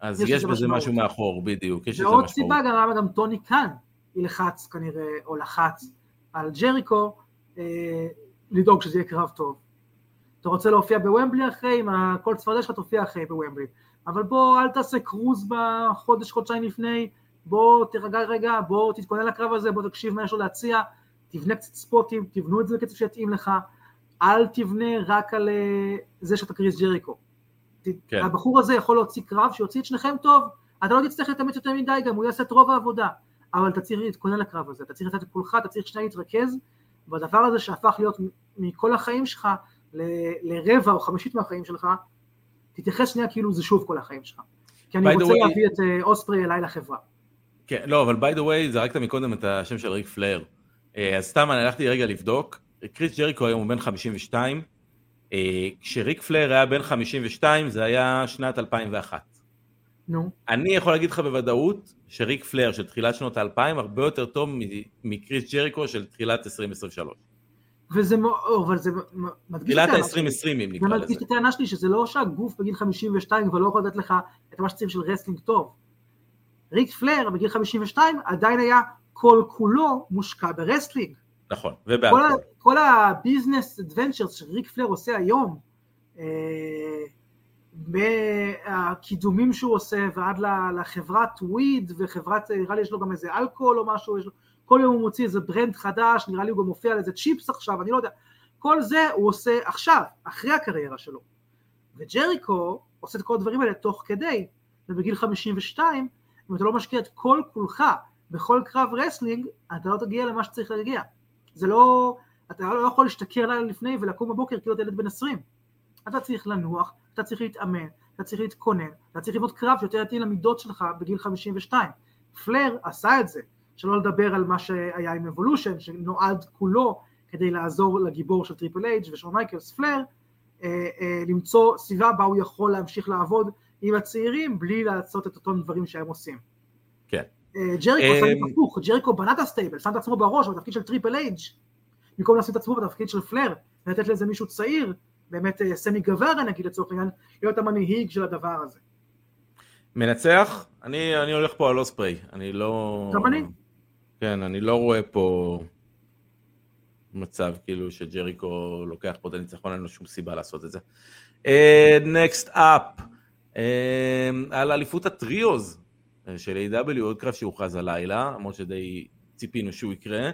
אז יש, יש בזה משהו מאחור בדיוק, יש ועוד סיבה גם למה גם טוני קאן ילחץ כנראה או לחץ על ג'ריקו אה, לדאוג שזה יהיה קרב טוב. אתה רוצה להופיע בוומבלי אחרי, עם כל צפרדע שלך תופיע אחרי בוומבלי. אבל בוא אל תעשה קרוז בחודש, חודשיים לפני, בוא תירגע רגע, בוא תתכונן לקרב הזה, בוא תקשיב מה יש לו להציע, תבנה קצת ספוטים, תבנו את זה בקצב שיתאים לך, אל תבנה רק על אה, זה שאתה קריס ג'ריקו. כן. הבחור הזה יכול להוציא קרב שיוציא את שניכם טוב, אתה לא תצטרך להתאמץ יותר מדי, גם הוא יעשה את רוב העבודה, אבל אתה צריך להתכונן לקרב הזה, אתה צריך לתת את כולך, אתה צריך שנייה להתרכז, והדבר הזה שהפך להיות מכל החיים שלך ל- לרבע או חמישית מהחיים שלך, תתייחס שנייה כאילו זה שוב כל החיים שלך. כי אני רוצה way... להביא את אה, אוספרי אליי לחברה. כן, לא, אבל by the way, זרקת מקודם את השם של ריק פלר. אה, אז סתם אני הלכתי רגע לבדוק, קריס ג'ריקו היום הוא בן 52, אה, כשריק פלר היה בן 52 זה היה שנת 2001. נו. אני יכול להגיד לך בוודאות שריק פלר של תחילת שנות האלפיים הרבה יותר טוב מקריס ג'ריקו של תחילת 2023. וזה מאוד, אבל זה מדגיש את ה-2020 אם נקרא לזה. זה מדגיש את הטענה שלי שזה לא שהגוף בגיל 52 כבר לא יכול לתת לך את מה שצריך של wrestling טוב. ריק פלר בגיל 52 עדיין היה כל כולו מושקע ב wrestling. נכון, ובאלכוהול. כל, ה business adventures שריק פלר עושה היום, אה, מהקידומים שהוא עושה ועד לחברת weed וחברת, נראה לי יש לו גם איזה אלכוהול או משהו, לו, כל יום הוא מוציא איזה brand חדש, נראה לי הוא גם מופיע על איזה צ'יפס עכשיו, אני לא יודע, כל זה הוא עושה עכשיו, אחרי הקריירה שלו. וג'ריקו עושה את כל הדברים האלה תוך כדי, ובגיל 52, אם אתה לא משקיע את כל כולך בכל קרב wrestling, אתה לא תגיע למה שצריך להגיע. זה לא, אתה לא יכול להשתכר לילה לפני ולקום בבוקר כאילו אתה ילד בן 20. אתה צריך לנוח, אתה צריך להתאמן, אתה צריך להתכונן, אתה צריך לבנות קרב שיותר יתאים למידות שלך בגיל 52. פלר עשה את זה, שלא לדבר על מה שהיה עם Evolution, שנועד כולו כדי לעזור לגיבור של Triple H ושל מייקלס פלר, אה, אה, למצוא סביבה בה הוא יכול להמשיך לעבוד עם הצעירים בלי לעשות את אותם דברים שהם עושים. כן. ג'ריקו עשה את הפוך, ג'ריקו בנה את ה stable, שם את עצמו בראש בתפקיד של Triple H במקום לשים את עצמו בתפקיד של פלר, ולתת לאיזה מישהו צעיר, באמת אה, סמי גוורה נגיד לצורך העניין, להיות המנהיג של הדבר הזה. מנצח? אני, אני הולך פה על אוספרי, אני לא... גם אני. כן, אני לא רואה פה מצב כאילו שג'ריקו לוקח פה את הניצחון, אין לו שום סיבה לעשות את זה. נקסט uh, אפ, uh, על אליפות הטריוז, של A.W. עוד קרב שהוכרז הלילה, למרות שדי ציפינו שהוא יקרה.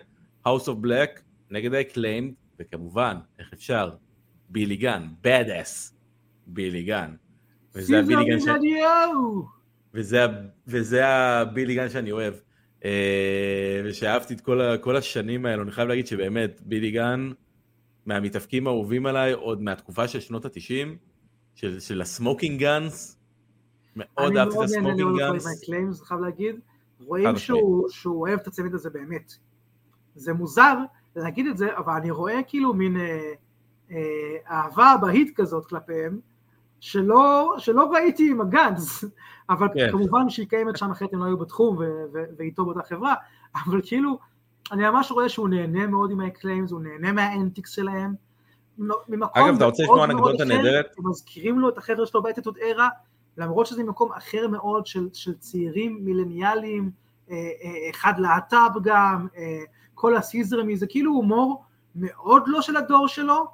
House of Black נגד ה-Acclaimed, וכמובן, איך אפשר? בילי גן, badass, בילי גן. וזה הבילי גן שאני... וזה, וזה הבילי גן שאני אוהב. אה, ושאהבתי את כל, כל השנים האלו, אני חייב להגיד שבאמת, בילי גן, מהמתאבקים האהובים עליי, עוד מהתקופה של שנות התשעים, של, של ה Smoking Gunns, מאוד אהבתי את ה Smoking Gunns. אני מאוד לראות Acclaimed, חייב להגיד. רואים שהוא, אוהב את הצוות הזה באמת. זה מוזר, להגיד את זה, אבל אני רואה כאילו מין אה, אה, אהבה אבהית כזאת כלפיהם, שלא, שלא ראיתי עם ה Gunns, אבל כן. כמובן שהיא קיימת שם אחרת הם לא היו בתחום ואיתו באותה חברה, אבל כאילו, אני ממש רואה שהוא נהנה מאוד עם ה Acclaimed, הוא נהנה מה antics שלהם. אגב, אתה רוצה לשמוע אנקדוטה נהדרת? מזכירים לו את החבר'ה שלו ב Attitude Era, למרות שזה מקום אחר מאוד של, של צעירים מילניאליים, אה, אה, אחד להט"ב גם, אה, כל ה scissor me, זה כאילו הומור מאוד לא של הדור שלו,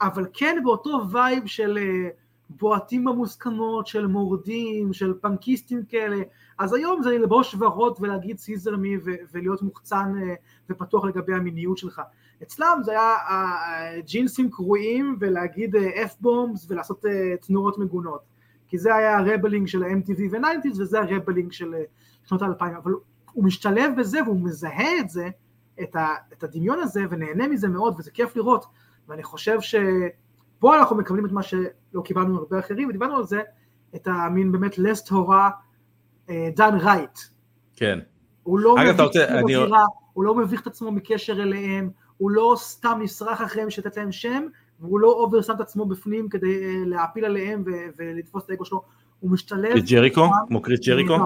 אבל כן באותו vibe של בועטים במוסכמות, של מורדים, של פנקיסטים כאלה, אז היום זה ללבוש ורוד ולהגיד scissor me ולהיות מוחצן ופתוח לגבי המיניות שלך. אצלם זה היה ג'ינסים קרועים ולהגיד אף בומס ולעשות תנועות מגונות. כי זה היה הרבלינג של ה-MTV ו-90's וזה הרבלינג של שנות האלפיים, אבל הוא משתלב בזה והוא מזהה את זה, את, ה, את הדמיון הזה ונהנה מזה מאוד וזה כיף לראות ואני חושב שפה אנחנו מקבלים את מה שלא קיבלנו מהרבה אחרים ודיברנו על זה, את המין באמת לסט הורה דן רייט. כן. הוא לא מביך את אני... בבירה, הוא לא מביך את עצמו מקשר אליהם, הוא לא סתם נשרח אחריהם שתת להם שם, והוא לא over שם את עצמו בפנים כדי אה, להעפיל עליהם ולתפוס את האגו שלו, הוא משתלב... קריס ג'ריקו? כמו קריס ג'ריקו?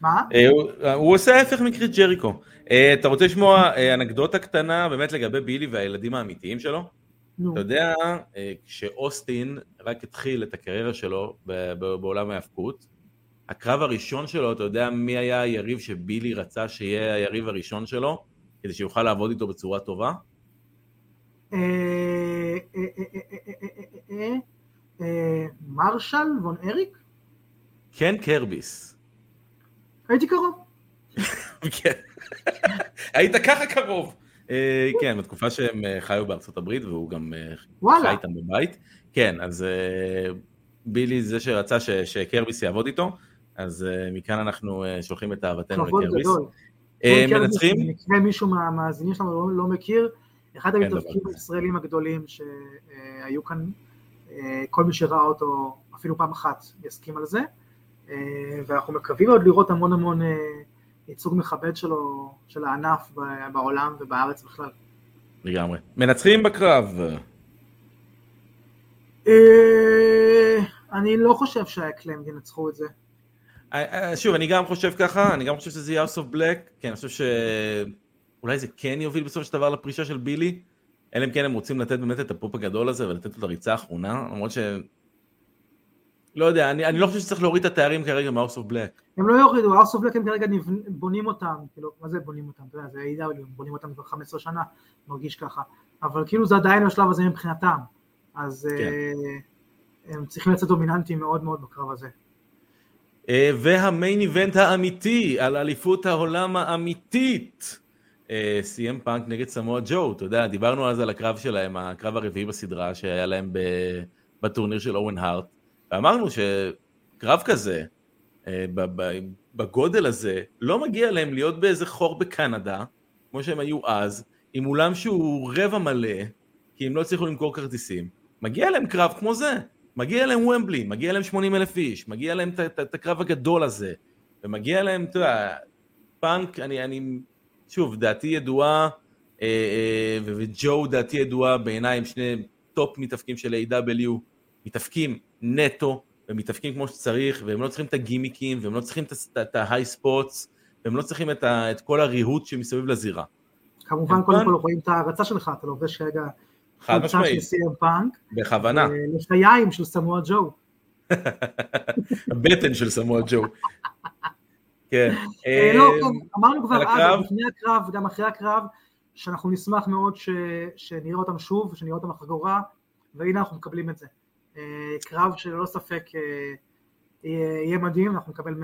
מה? אה, הוא עושה ההפך מקריס ג'ריקו. אה, אתה רוצה לשמוע אנקדוטה קטנה באמת לגבי בילי והילדים האמיתיים שלו? אתה יודע, כשאוסטין רק התחיל את הקריירה שלו בעולם ההאבקות, הקרב הראשון שלו, אתה יודע מי היה היריב שבילי רצה שיהיה היריב הראשון שלו, כדי שיוכל לעבוד איתו בצורה טובה? מרשל וון אריק? כן קרביס. הייתי קרוב. כן. היית ככה קרוב. כן, בתקופה שהם חיו בארצות הברית והוא גם חי איתם בבית. כן, אז בילי זה שרצה שקרביס יעבוד איתו, אז מכאן אנחנו שולחים את אהבתנו לקרביס. מנצחים? אם מישהו מהמאזינים שלנו לא מכיר, אחד המתאבקים הישראלים הגדולים שהיו כאן, כל מי שראה אותו אפילו פעם אחת יסכים על זה, ואנחנו מקווים עוד לראות המון המון ייצוג מכבד שלו, של הענף בעולם ובארץ בכלל. לגמרי. מנצחים בקרב? אני לא חושב שהאקלם ינצחו את זה. שוב, אני גם חושב ככה, אני גם חושב שזה יהיה House of Black, כן, אני חושב ש... אולי זה כן יוביל בסופו של דבר לפרישה של בילי, אלא אם כן הם רוצים לתת באמת את הפופ הגדול הזה ולתת לו את הריצה האחרונה, למרות ש... לא יודע, אני, אני לא חושב שצריך להוריד את התארים כרגע מ-House of Black. הם לא יורידו, House of Black הם כרגע בונים אותם, כאילו, מה זה בונים אותם? אתה יודע, זה AW, הם בונים אותם כבר 15 שנה, מרגיש ככה, אבל כאילו זה עדיין השלב הזה מבחינתם, אז כן. uh, הם צריכים לצאת דומיננטיים מאוד מאוד בקרב הזה. Uh, והמיין איבנט האמיתי, על אליפות העולם האמיתית. סיים אה, פאנק נגד סמואל ג'ו, אתה יודע, דיברנו אז על הקרב שלהם, הקרב הרביעי בסדרה שהיה להם בטורניר של אורן הארט, ואמרנו שקרב כזה, אה, בגודל הזה, לא מגיע להם להיות באיזה חור בקנדה, כמו שהם היו אז, עם אולם שהוא רבע מלא, כי הם לא הצליחו למכור כרטיסים, מגיע להם קרב כמו זה, מגיע להם וומבלי, מגיע להם 80 אלף איש, מגיע להם את הקרב הגדול הזה, ומגיע להם, אתה יודע, פאנק, אני, אני שוב, דעתי ידועה, אה, אה, וג'ו דעתי ידועה, בעיניי הם שני top מתאבקים של AEW, מתאבקים נטו, ומתאבקים כמו שצריך, והם לא צריכים את הגימיקים, והם לא צריכים את ההיי ספוטס, והם לא צריכים את, ה, את כל הריהוט שמסביב לזירה. כמובן, קודם כל רואים את ההרצה שלך, אתה לובש כרגע חד משמעית, בכוונה. לחיים של סמואל ג'ו. הבטן של סמואל ג'ו. כן. אה, לא, כן, אמרנו כבר אז, לפני הקרב וגם אחרי הקרב, שאנחנו נשמח מאוד שנראה אותם שוב, שנראה אותם בחגורה, והנה אנחנו מקבלים את זה. אה, קרב שללא ספק אה, יהיה מדהים, אנחנו נקבל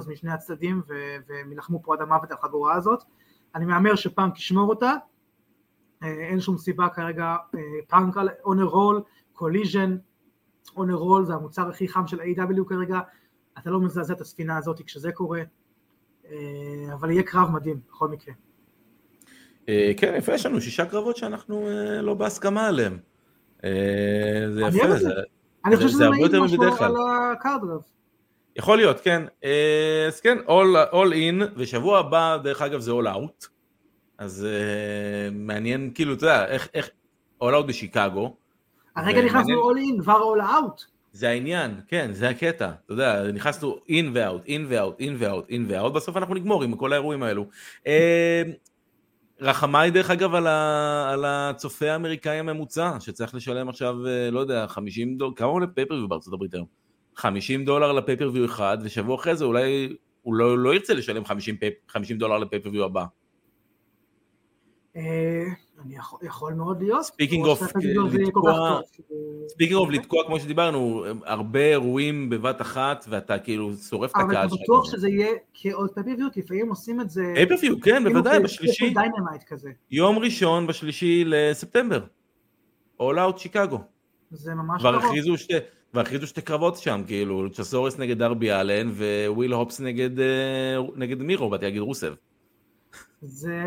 110% משני הצדדים והם ילחמו פה עד המוות על החגורה הזאת. אני מהמר שפאנק ישמור אותה, אין שום סיבה כרגע, פאנק על on a roll, קוליז'ן, on a roll זה המוצר הכי חם של AEW כרגע, אתה לא מזעזע את הספינה הזאת כשזה קורה, אה, אבל יהיה קרב מדהים בכל מקרה. אה, כן, יפה, יש לנו שישה קרבות שאנחנו אה, לא בהסכמה עליהם. זה יפה, אני חושב שזה מעיד משהו על הקארדרב. יכול להיות, כן. אז כן, all in, ושבוע הבא, דרך אגב, זה all out. אז מעניין, כאילו, אתה יודע, איך, All Out בשיקגו. הרגע נכנסנו all in, כבר all out. זה העניין, כן, זה הקטע. אתה יודע, נכנסנו in ו-out, in ו-out, in ו-out, in ו-out, בסוף אנחנו נגמור עם כל האירועים האלו. אה, רחמיי דרך אגב על, ה, על הצופה האמריקאי הממוצע, שצריך לשלם עכשיו, אה, לא יודע, 50 דולר, כמה עולה pay-per-view בארצות הברית היום? 50 דולר ל pay-per-view אחד, ושבוע אחרי זה אולי הוא לא, לא ירצה לשלם 50, 50 דולר ל pay-per-view הבא. אה, אני יכול, יכול מאוד להיות. speaking of לתקוע, speaking of לתקוע כמו שדיברנו, הרבה אירועים בבת אחת ואתה כאילו שורף את הקהל שלך. אבל אתה בטוח שזה יהיה כעוד pay-per-view, כי לפעמים עושים את זה... pay-per-view, כן, בוודאי, בשלישי. יום ראשון בשלישי לספטמבר. All Out שיקגו. זה ממש. כבר הכריזו שתי קרבות שם, כאילו, צ'ייסורס נגד דרבי אלין ו-Will Hobbs נגד, אה, נגד מירו, באתי להגיד רוסב. זה,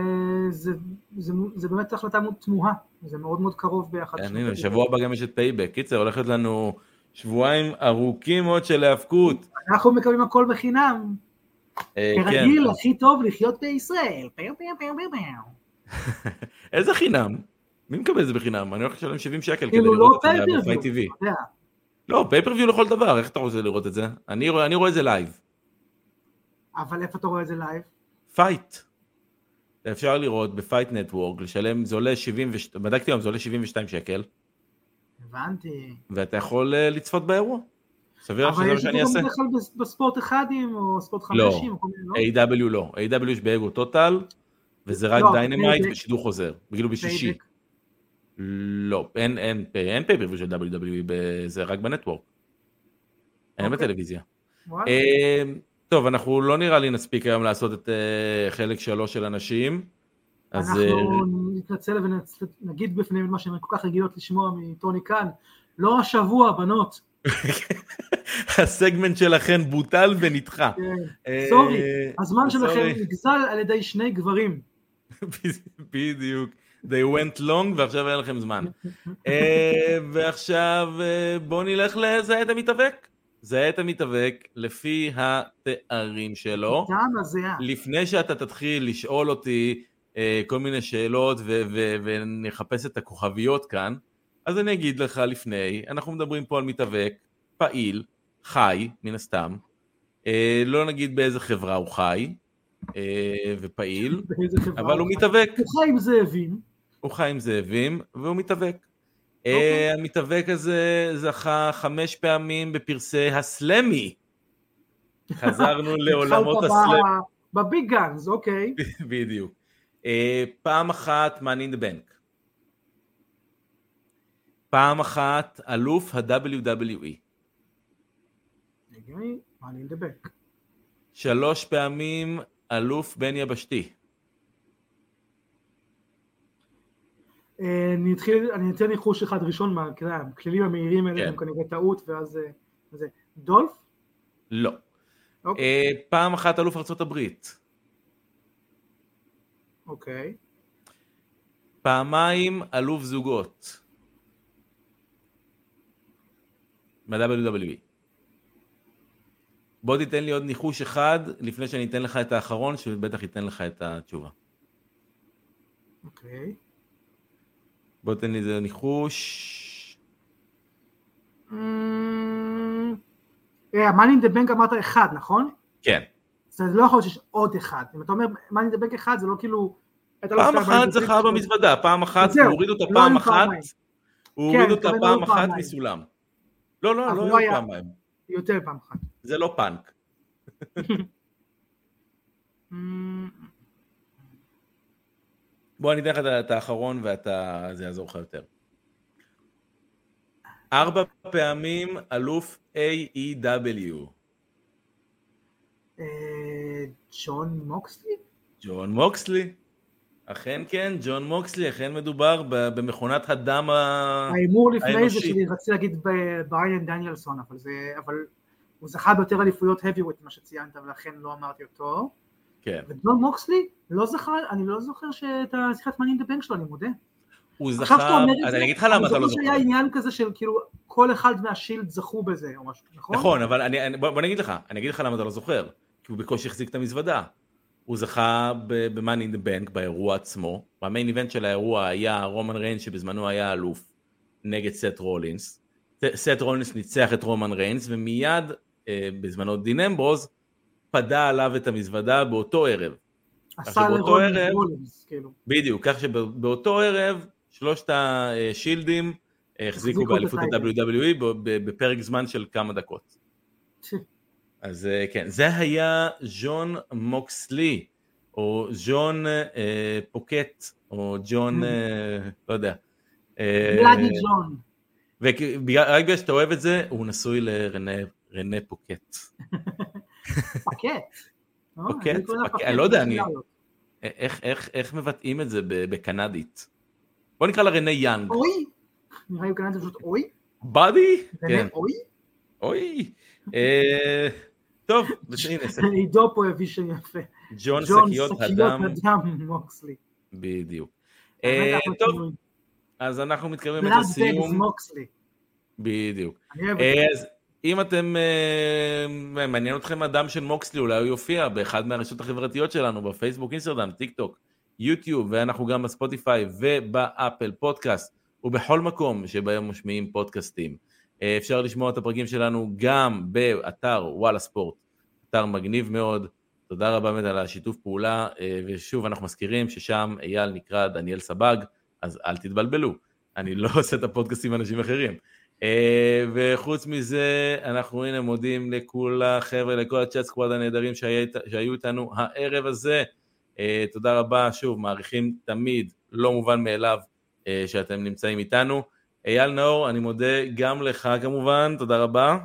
זה, זה, זה באמת החלטה מאוד תמוהה, זה מאוד מאוד קרוב ביחד. כן, הנה, שבוע הבא גם יש את Payback. קיצר, הולכת לנו שבועיים ארוכים מאוד של היאבקות. אנחנו מקבלים הכל בחינם. אה, כרגיל, כן. הכי טוב לחיות בישראל. איזה חינם? מי מקבל את זה בחינם? אני הולך לשלם 70 שקל כדי לראות לא את זה ב-Fite TV. לא, pay-per-view לכל דבר, איך אתה רוצה לראות את זה? אני רואה את זה לייב. אבל איפה אתה רואה את זה live? Fite. אפשר לראות ב-Fite Network, לשלם, זה עולה 70, בדקתי היום, זה עולה 72 שקל. הבנתי. ואתה יכול uh, לצפות באירוע. סביר לך שזה מה שאני אעשה. אבל יש גם בדרך בספורט אחדים, או ספורט חמישים, או כל מיני, לא? A.W. לא, A.W. יש באגו טוטל, וזה רק לא, דיינמייט ושידור חוזר, בגילו בשישי. לא, אין, אין, אין פייפריוויו של WWE, זה רק בנטוורק. אין אוקיי. בטלוויזיה. טוב, אנחנו לא נראה לי נספיק היום לעשות את uh, חלק שלוש של אנשים. אז... אנחנו uh... נתנצל ונגיד בפניהם את מה שהן כל כך רגילות לשמוע מטוני קאן. לא השבוע, בנות. הסגמנט שלכם בוטל ונדחה. כן. אה, סורי, הזמן שלכם נגזל על ידי שני גברים. בדיוק. They went long ועכשיו אין לכם זמן. ועכשיו בואו נלך לזה את המתאבק. זהה את המתאבק לפי התארים שלו. זה היה? לפני שאתה תתחיל לשאול אותי אה, כל מיני שאלות ו- ו- ונחפש את הכוכביות כאן, אז אני אגיד לך לפני, אנחנו מדברים פה על מתאבק, פעיל, חי, מן הסתם, אה, לא נגיד באיזה חברה הוא חי אה, ופעיל, אבל הוא מתאבק. הוא חי עם זאבים. הוא חי עם זאבים והוא מתאבק. אוקיי. אה, המתאבק הזה זכה חמש פעמים בפרסי הסלמי. חזרנו לעולמות הסלמי. בביג גאנז, אוקיי. בדיוק. אה, פעם אחת מאני in the Bank. פעם אחת אלוף ה-WWE. שלוש פעמים אלוף בן יבשתי. אני אתחיל, אני אתן ניחוש אחד ראשון מהכללים המהירים האלה, כן. הם כנראה טעות, ואז אה, זה דולף? לא. אוקיי. אה, פעם אחת אלוף ארצות הברית. אוקיי. פעמיים אלוף זוגות. ב-WWE. בוא תיתן לי עוד ניחוש אחד לפני שאני אתן לך את האחרון שבטח ייתן לך את התשובה. אוקיי. בוא תן לי איזה ניחוש. מאני דה בנק אמרת אחד, נכון? כן. זה לא יכול להיות שיש עוד אחד. אם אתה אומר מאני דה בנק אחד, זה לא כאילו... לא פעם אחת זכה במזוודה, פעם אחת, הוא הוריד אותה לא פעם אחת, הוא הוריד אותה פעם אחת מסולם. לא, לא, לא היה פעמיים. יותר פעם אחת. זה לא פאנק. בוא אני אתן לך את האחרון ואתה, זה יעזור לך יותר. ארבע פעמים אלוף AEW. אה, ג'ון מוקסלי? ג'ון מוקסלי. אכן כן, ג'ון מוקסלי, אכן מדובר במכונת הדם האנושי. ההימור לפני זה שלי, רציתי להגיד בריין דניאלסון, אבל זה, אבל הוא זכה ביותר אליפויות heavyweight ממה שציינת, ולכן לא אמרתי אותו. כן. וג'ון מוקסלי, לא זוכר, אני לא זוכר שאת ה-Money in the Bank שלו, אני מודה. הוא זכה, אז אני אגיד לך למה אתה לא זוכר. אני זוכר שהיה עניין כזה של כאילו כל אחד מה-Shield זכו בזה או משהו, נכון? נכון, אבל אני, בוא, בוא נגיד לך, אני אגיד לך למה אתה לא זוכר, כי הוא בקושי החזיק את המזוודה. הוא זכה ב-Money in the Bank באירוע עצמו, וה-main event של האירוע היה רומן ריינס שבזמנו היה אלוף נגד סט רולינס. סט רולינס ניצח את רומן ריינס ומיד אה, בזמנו דין אמברוז פדה עליו את המזוודה באותו ערב. עשה לרולינס רולינס, כאילו. בדיוק, כך שבאותו ערב שלושת השילדים החזיקו באליפות ה-WWE בפרק זמן של כמה דקות. אז אה, כן, זה היה ז'ון מוקסלי, או ז'ון אה, פוקט, או ג'ון, אה, לא יודע. בלאדי ג'ון. ורק בגלל שאתה אוהב את זה, הוא נשוי לרנה פוקט. פקט. פוקט, אני לא יודע, אני... איך מבטאים את זה בקנדית? בוא נקרא לה רנה יאנג. אוי? נראה לי בקנדית פשוט אוי? באדי? כן. אוי? אוי. טוב, הנה. עידו פה הביא שם יפה. ג'ון שקיות הדם. מוקסלי. בדיוק. טוב, אז אנחנו מתקרבים. מוקסלי. בדיוק. אז אם אתם, מעניין אתכם אדם של מוקסלי, אולי הוא יופיע באחד מהרשתות החברתיות שלנו, בפייסבוק, אינסטגרם, טיק טוק, יוטיוב, ואנחנו גם בספוטיפיי וב-Apple Podcasts, ובכל מקום שבהם משמיעים פודקאסטים. אפשר לשמוע את הפרקים שלנו גם באתר וואלה ספורט, אתר מגניב מאוד. תודה רבה באמת על השיתוף פעולה, ושוב אנחנו מזכירים ששם אייל נקרא דניאל סבג, אז אל תתבלבלו, אני לא עושה את הפודקאסטים עם אנשים אחרים. וחוץ מזה, אנחנו הנה מודים לכל החבר'ה, לכל הצ'אט סקוואד הנהדרים שהיו איתנו הערב הזה. תודה רבה, שוב, מעריכים תמיד, לא מובן מאליו שאתם נמצאים איתנו. אייל נאור, אני מודה גם לך כמובן, תודה רבה.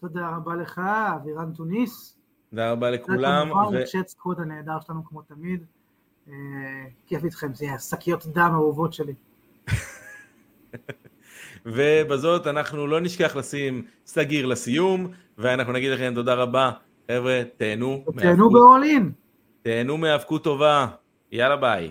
תודה רבה לך, אבירן תוניס. תודה רבה לכולם. וכמובן לצ'אט סקוואד הנהדר שלנו כמו תמיד. כיף איתכם, זה השקיות דם האהובות שלי. ובזאת אנחנו לא נשכח לשים סגיר לסיום, ואנחנו נגיד לכם תודה רבה, חבר'ה, תהנו. תהנו באולין. תהנו מהאבקות טובה, יאללה ביי.